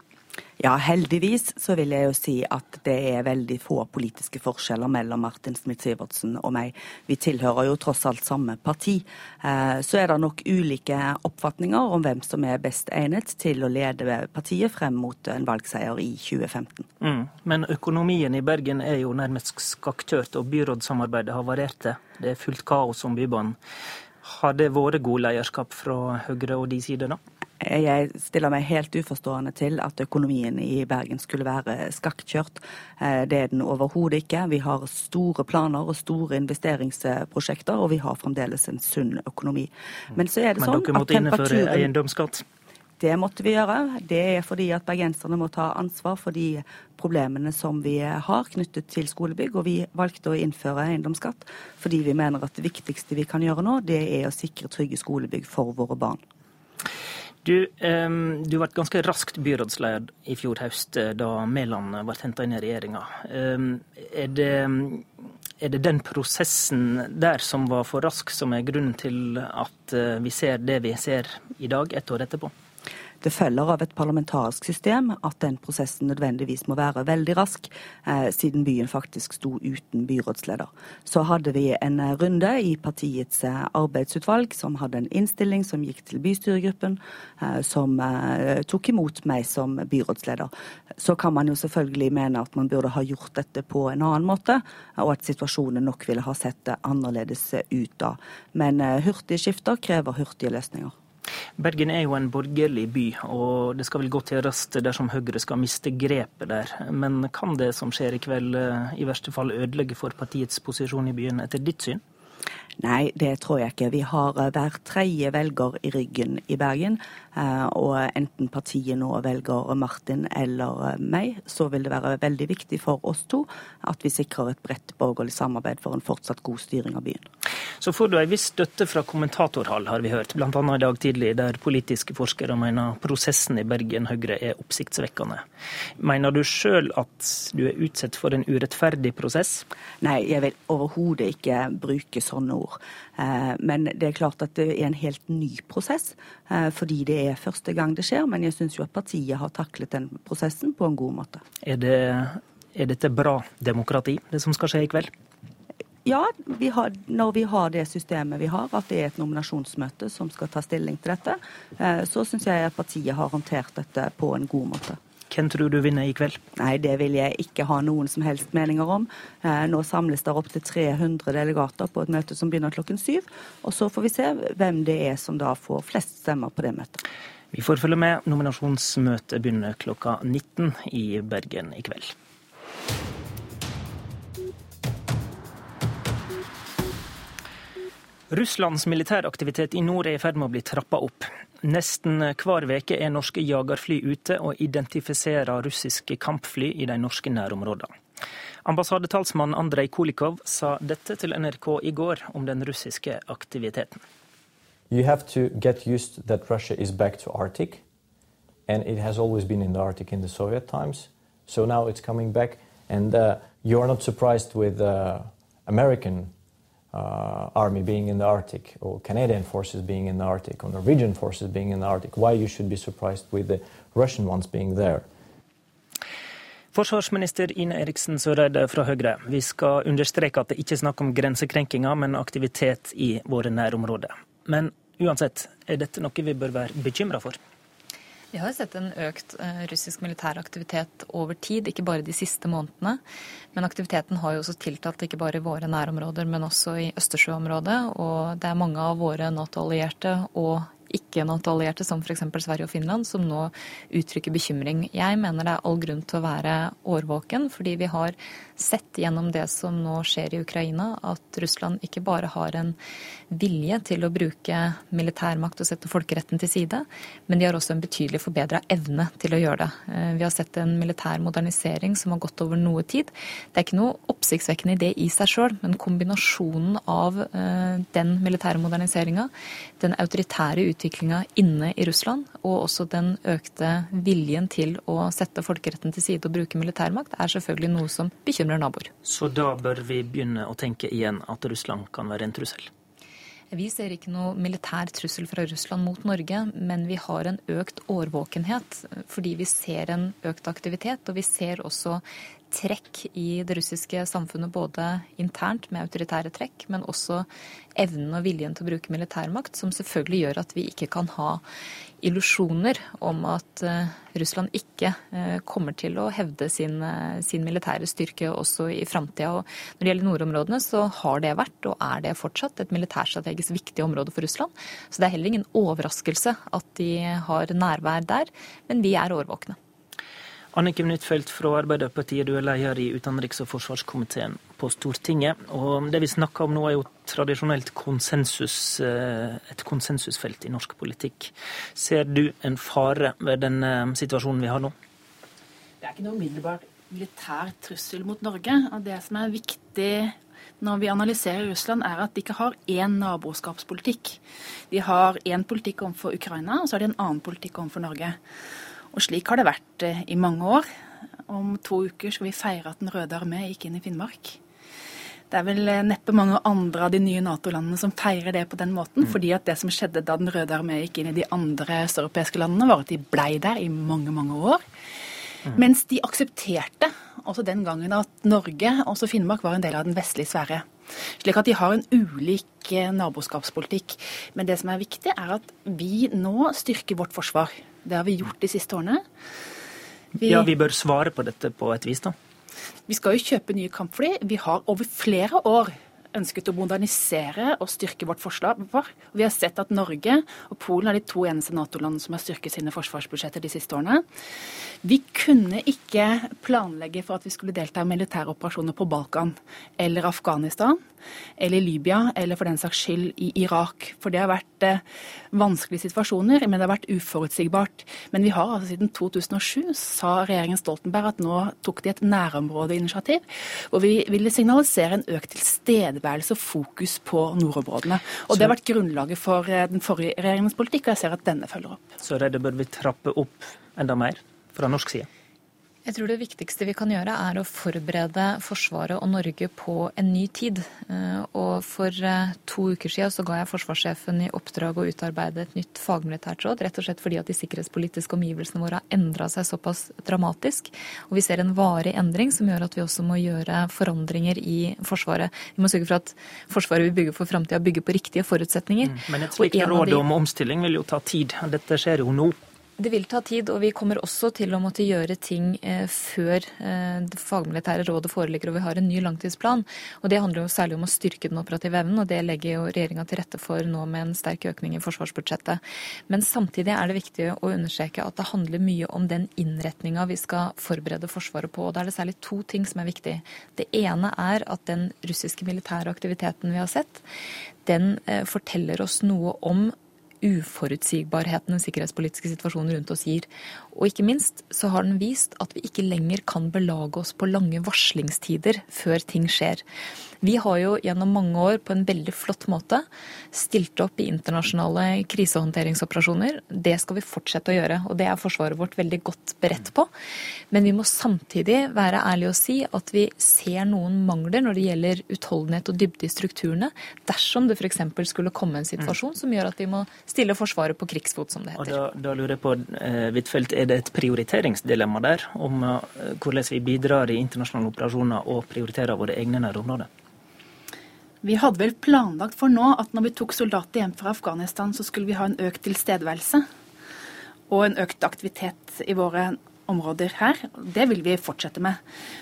Ja, heldigvis så vil jeg jo si at det er veldig få politiske forskjeller mellom Martin Smith-Sivertsen og meg. Vi tilhører jo tross alt samme parti. Eh, så er det nok ulike oppfatninger om hvem som er best egnet til å lede partiet frem mot en valgseier i 2015. Mm. Men økonomien i Bergen er jo nærmest skakkjørt, og byrådssamarbeidet har variert. Det er fullt kaos om Bybanen. Har det vært god lederskap fra Høyre og de sider, da? Jeg stiller meg helt uforstående til at økonomien i Bergen skulle være skakkjørt. Eh, det er den overhodet ikke. Vi har store planer og store investeringsprosjekter, og vi har fremdeles en sunn økonomi. Men så er det Men sånn dere måtte innføre eiendomsskatt? Det måtte vi gjøre. Det er fordi at bergenserne må ta ansvar for de problemene som vi har knyttet til skolebygg. Og vi valgte å innføre eiendomsskatt fordi vi mener at det viktigste vi kan gjøre nå, det er å sikre trygge skolebygg for våre barn. Du, du ble ganske raskt byrådsleder i fjor høst, eh, da Mæland ble henta inn i regjeringa. Er, det, er det den prosessen der som var for rask, som er grunnen til at eh, vi ser det vi ser i dag, ett år etterpå? Det følger av et parlamentarisk system at den prosessen nødvendigvis må være veldig rask, eh, siden byen faktisk sto uten byrådsleder. Så hadde vi en runde i partiets eh, arbeidsutvalg som hadde en innstilling som gikk til bystyregruppen, eh, som eh, tok imot meg som byrådsleder. Så kan man jo selvfølgelig mene at man burde ha gjort dette på en annen måte, og at situasjonen nok ville ha sett annerledes ut da. Men eh, hurtige skifter krever hurtige løsninger. Bergen er jo en borgerlig by, og det skal vel godt gjøres dersom Høyre skal miste grepet der. Men kan det som skjer i kveld eh, i verste fall ødelegge for partiets posisjon i byen, etter ditt syn? Nei, det tror jeg ikke. Vi har eh, hver tredje velger i ryggen i Bergen. Eh, og enten partiet nå velger Martin eller meg, så vil det være veldig viktig for oss to at vi sikrer et bredt borgerlig samarbeid for en fortsatt god styring av byen. Så får du en viss støtte fra kommentatorhold, har vi hørt, bl.a. i dag tidlig, der politiske forskere mener prosessen i Bergen Høyre er oppsiktsvekkende. Mener du sjøl at du er utsatt for en urettferdig prosess? Nei, jeg vil overhodet ikke bruke sånne ord. Eh, men det er klart at det er en helt ny prosess, eh, fordi det er første gang det skjer. Men jeg syns jo at partiet har taklet den prosessen på en god måte. Er, det, er dette bra demokrati, det som skal skje i kveld? Ja, vi har, når vi har det systemet vi har, at det er et nominasjonsmøte som skal ta stilling til dette, eh, så syns jeg at partiet har håndtert dette på en god måte. Hvem tror du vinner i kveld? Nei, Det vil jeg ikke ha noen som helst meninger om. Eh, nå samles det opptil 300 delegater på et møte som begynner klokken syv. Og så får vi se hvem det er som da får flest stemmer på det møtet. Vi får følge med. Nominasjonsmøtet begynner klokka 19 i Bergen i kveld. Russlands militæraktivitet i nord er i ferd med å bli trappa opp. Nesten hver uke er norske jagerfly ute og identifiserer russiske kampfly i de norske nærområdene. Ambassadetalsmann Andrej Kolikov sa dette til NRK i går om den russiske aktiviteten. You have to get used that Russia is back to Arctic, and it has always been in the Arctic in the Soviet times. So now it's coming back, and uh, you're not surprised with uh, American uh, army being in the Arctic, or Canadian forces being in the Arctic, or Norwegian forces being in the Arctic, why you should be surprised with the Russian ones being there. Forsvarsminister Ine Eriksen Søreide fra Høyre, vi skal understreke at det ikke er snakk om grensekrenkinger, men aktivitet i våre nærområder. Men uansett, er dette noe vi bør være bekymra for? Vi har sett en økt eh, russisk militær aktivitet over tid, ikke bare de siste månedene. Men aktiviteten har jo også tiltatt ikke bare i våre nærområder, men også i Østersjøområdet. Og det er mange av våre Nato-allierte og ikke-Nato-allierte som f.eks. Sverige og Finland, som nå uttrykker bekymring. Jeg mener det er all grunn til å være årvåken, fordi vi har sett gjennom det som nå skjer i Ukraina, at Russland ikke bare har en vilje til å bruke militærmakt og sette folkeretten til side, men de har også en betydelig forbedra evne til å gjøre det. Eh, vi har sett en militær modernisering som har gått over noe tid. Det er ikke noe oppsiktsvekkende i det i seg sjøl, men kombinasjonen av eh, den militære moderniseringa, den autoritære utviklinga inne i Russland, og også den økte viljen til å sette folkeretten til side og bruke militærmakt, er selvfølgelig noe som bekymrer naboer. Så da bør vi begynne å tenke igjen at Russland kan være en trussel? Vi ser ikke noe militær trussel fra Russland mot Norge, men vi har en økt årvåkenhet fordi vi ser en økt aktivitet. Og vi ser også trekk i det russiske samfunnet, både internt med autoritære trekk, men også evnen og viljen til å bruke militærmakt, som selvfølgelig gjør at vi ikke kan ha illusjoner om at eh, Russland ikke eh, kommer til å hevde sin, eh, sin militære styrke også i framtida. Når det gjelder nordområdene, så har det vært, og er det fortsatt, et militærstrategisk viktig område for Russland. Så det er heller ingen overraskelse at de har nærvær der, men vi er årvåkne. Anniken Huitfeldt fra Arbeiderpartiet, du er leder i utenriks- og forsvarskomiteen på Stortinget. Og det vi snakker om nå er jo tradisjonelt konsensus, eh, et konsensusfelt i norsk politikk. Ser du en fare ved den eh, situasjonen vi har nå? Det er ikke noe umiddelbart militær trussel mot Norge. Og det som er viktig når vi analyserer Russland, er at de ikke har én naboskapspolitikk. De har én politikk overfor Ukraina, og så har de en annen politikk overfor Norge. Og slik har det vært eh, i mange år. Om to uker skal vi feire at Den røde armé gikk inn i Finnmark. Det er vel eh, neppe mange andre av de nye Nato-landene som feirer det på den måten. Mm. fordi at det som skjedde da Den røde armé gikk inn i de andre østeuropeiske landene, var at de blei der i mange, mange år. Mm. Mens de aksepterte også den gangen at Norge, også Finnmark, var en del av den vestlige sfære. Slik at de har en ulik eh, naboskapspolitikk. Men det som er viktig, er at vi nå styrker vårt forsvar. Det har vi gjort de siste årene. Vi, ja, vi bør svare på dette på et vis, da. Vi skal jo kjøpe nye kampfly. Vi har over flere år ønsket å modernisere og styrke vårt forsvar. Vi har sett at Norge og Polen er de to eneste Nato-landene som har styrket sine forsvarsbudsjetter de siste årene. Vi kunne ikke planlegge for at vi skulle delta i militære operasjoner på Balkan eller Afghanistan eller Libya eller for den saks skyld i Irak. For det har vært eh, vanskelige situasjoner, men det har vært uforutsigbart. Men vi har altså siden 2007, sa regjeringen Stoltenberg at nå tok de et nærområdeinitiativ, hvor vi ville signalisere en økt tilstedeværelse og fokus på nordområdene. Og Det har vært grunnlaget for eh, den forrige regjeringens politikk, og jeg ser at denne følger opp. Så er det bør vi trappe opp enda mer fra norsk side? Jeg tror det viktigste vi kan gjøre, er å forberede Forsvaret og Norge på en ny tid. Eh, og for eh, to uker siden så ga jeg forsvarssjefen i oppdrag å utarbeide et nytt fagmilitært råd, rett og slett fordi at de sikkerhetspolitiske omgivelsene våre har endra seg såpass dramatisk. Og vi ser en varig endring som gjør at vi også må gjøre forandringer i Forsvaret. Vi må sørge for at Forsvaret vi bygger for framtida, bygger på riktige forutsetninger. Mm. Men et slikt råd om omstilling vil jo ta tid. Dette skjer jo nå. Det vil ta tid, og vi kommer også til å måtte gjøre ting eh, før eh, det fagmilitære rådet foreligger og vi har en ny langtidsplan. Og Det handler jo særlig om å styrke den operative evnen, og det legger jo regjeringa til rette for nå med en sterk økning i forsvarsbudsjettet. Men samtidig er det viktig å understreke at det handler mye om den innretninga vi skal forberede Forsvaret på. og Da er det særlig to ting som er viktig. Det ene er at den russiske militære aktiviteten vi har sett, den eh, forteller oss noe om uforutsigbarheten den sikkerhetspolitiske situasjonen rundt oss gir. Og ikke minst så har den vist at vi ikke lenger kan belage oss på lange varslingstider før ting skjer. Vi har jo gjennom mange år på en veldig flott måte stilt opp i internasjonale krisehåndteringsoperasjoner. Det skal vi fortsette å gjøre, og det er Forsvaret vårt veldig godt beredt på. Men vi må samtidig være ærlige og si at vi ser noen mangler når det gjelder utholdenhet og dybde i strukturene, dersom det f.eks. skulle komme en situasjon som gjør at vi må stille Forsvaret på krigsfot, som det heter. Og da, da lurer jeg på, eh, Huitfeldt, Er det et prioriteringsdilemma der, om eh, hvordan vi bidrar i internasjonale operasjoner og prioriterer våre egne nærområder? Vi hadde vel planlagt for nå at når vi tok soldater hjem fra Afghanistan, så skulle vi ha en økt tilstedeværelse og en økt aktivitet i våre områder her. Det vil vi fortsette med.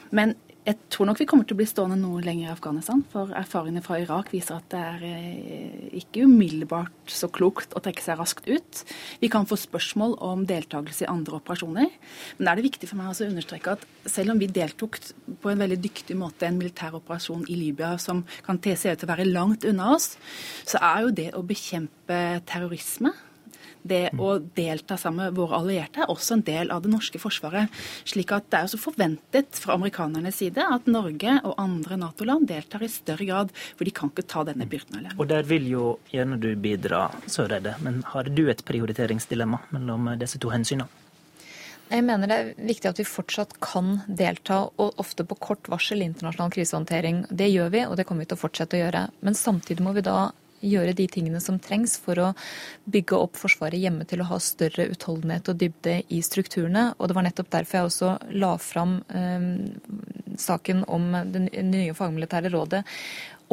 Men Jeg tror nok vi kommer til å bli stående noe lenger i Afghanistan. For erfaringene fra Irak viser at det er eh, ikke umiddelbart så klokt å trekke seg raskt ut. Vi kan få spørsmål om deltakelse i andre operasjoner. Men er det viktig for meg å understreke at selv om vi deltok på en veldig dyktig måte en militær operasjon i Libya som kan se ut til å være langt unna oss, så er jo det å bekjempe terrorisme det å delta sammen med våre allierte er også en del av det norske forsvaret. slik at det er også forventet fra amerikanernes side at Norge og andre Nato-land deltar i større grad, for de kan ikke ta denne byrden alene. Og der vil jo gjerne du bidra, Søreide. Men har du et prioriteringsdilemma mellom disse to hensynene? Jeg mener det er viktig at vi fortsatt kan delta, og ofte på kort varsel, i internasjonal krisehåndtering. Det gjør vi, og det kommer vi til å fortsette å gjøre. Men samtidig må vi da gjøre de tingene som trengs for å bygge opp Forsvaret hjemme til å ha større utholdenhet og dybde i strukturene. Og det var nettopp derfor jeg også la fram eh, saken om det nye fagmilitære rådet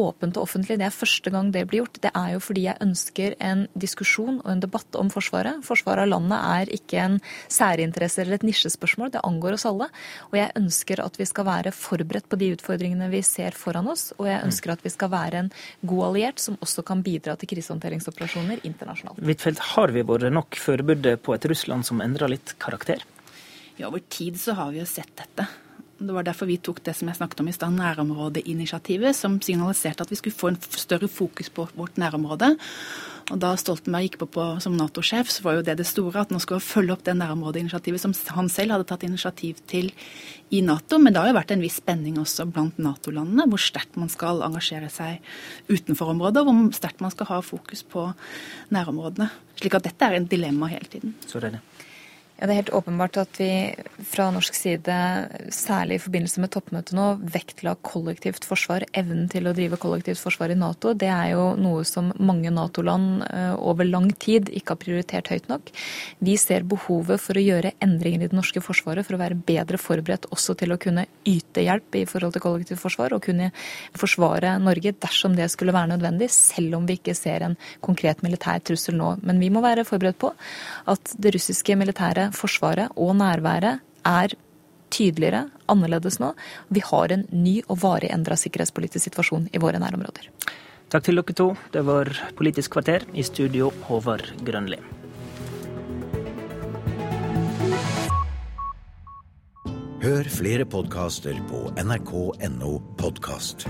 åpent og offentlig. Det er første gang det blir gjort. Det er jo fordi jeg ønsker en diskusjon og en debatt om Forsvaret. Forsvaret av landet er ikke en særinteresse eller et nisjespørsmål, det angår oss alle. Og jeg ønsker at vi skal være forberedt på de utfordringene vi ser foran oss. Og jeg ønsker at vi skal være en god alliert som også kan bidra til krisehåndteringsoperasjoner internasjonalt. Huitfeldt, har vi vært nok forberedt på et Russland som endrer litt karakter? Ja, over tid så har vi jo sett dette. Det var derfor vi tok det som jeg snakket om i stad, nærområdeinitiativet, som signaliserte at vi skulle få en større fokus på vårt nærområde. Og Da Stoltenberg gikk på, på som Nato-sjef, så var jo det det store, at nå skal vi følge opp det nærområdeinitiativet som han selv hadde tatt initiativ til i Nato. Men det har jo vært en viss spenning også blant Nato-landene, hvor sterkt man skal engasjere seg utenfor området, og hvor sterkt man skal ha fokus på nærområdene. Slik at dette er en dilemma hele tiden. Så det er det. Ja, Det er helt åpenbart at vi fra norsk side, særlig i forbindelse med toppmøtet nå, vektla kollektivt forsvar, evnen til å drive kollektivt forsvar i Nato. Det er jo noe som mange Nato-land eh, over lang tid ikke har prioritert høyt nok. Vi ser behovet for å gjøre endringer i det norske forsvaret for å være bedre forberedt også til å kunne yte hjelp i forhold til kollektivt forsvar, og kunne forsvare Norge dersom det skulle være nødvendig, selv om vi ikke ser en konkret militær trussel nå. Men vi må være forberedt på at det russiske militære Forsvaret og nærværet er tydeligere, annerledes nå. Vi har en ny og varig endra sikkerhetspolitisk situasjon i våre nærområder. Takk til dere to. Det var Politisk kvarter. I studio Håvard Grønli. Hør flere podkaster på nrk.no podkast.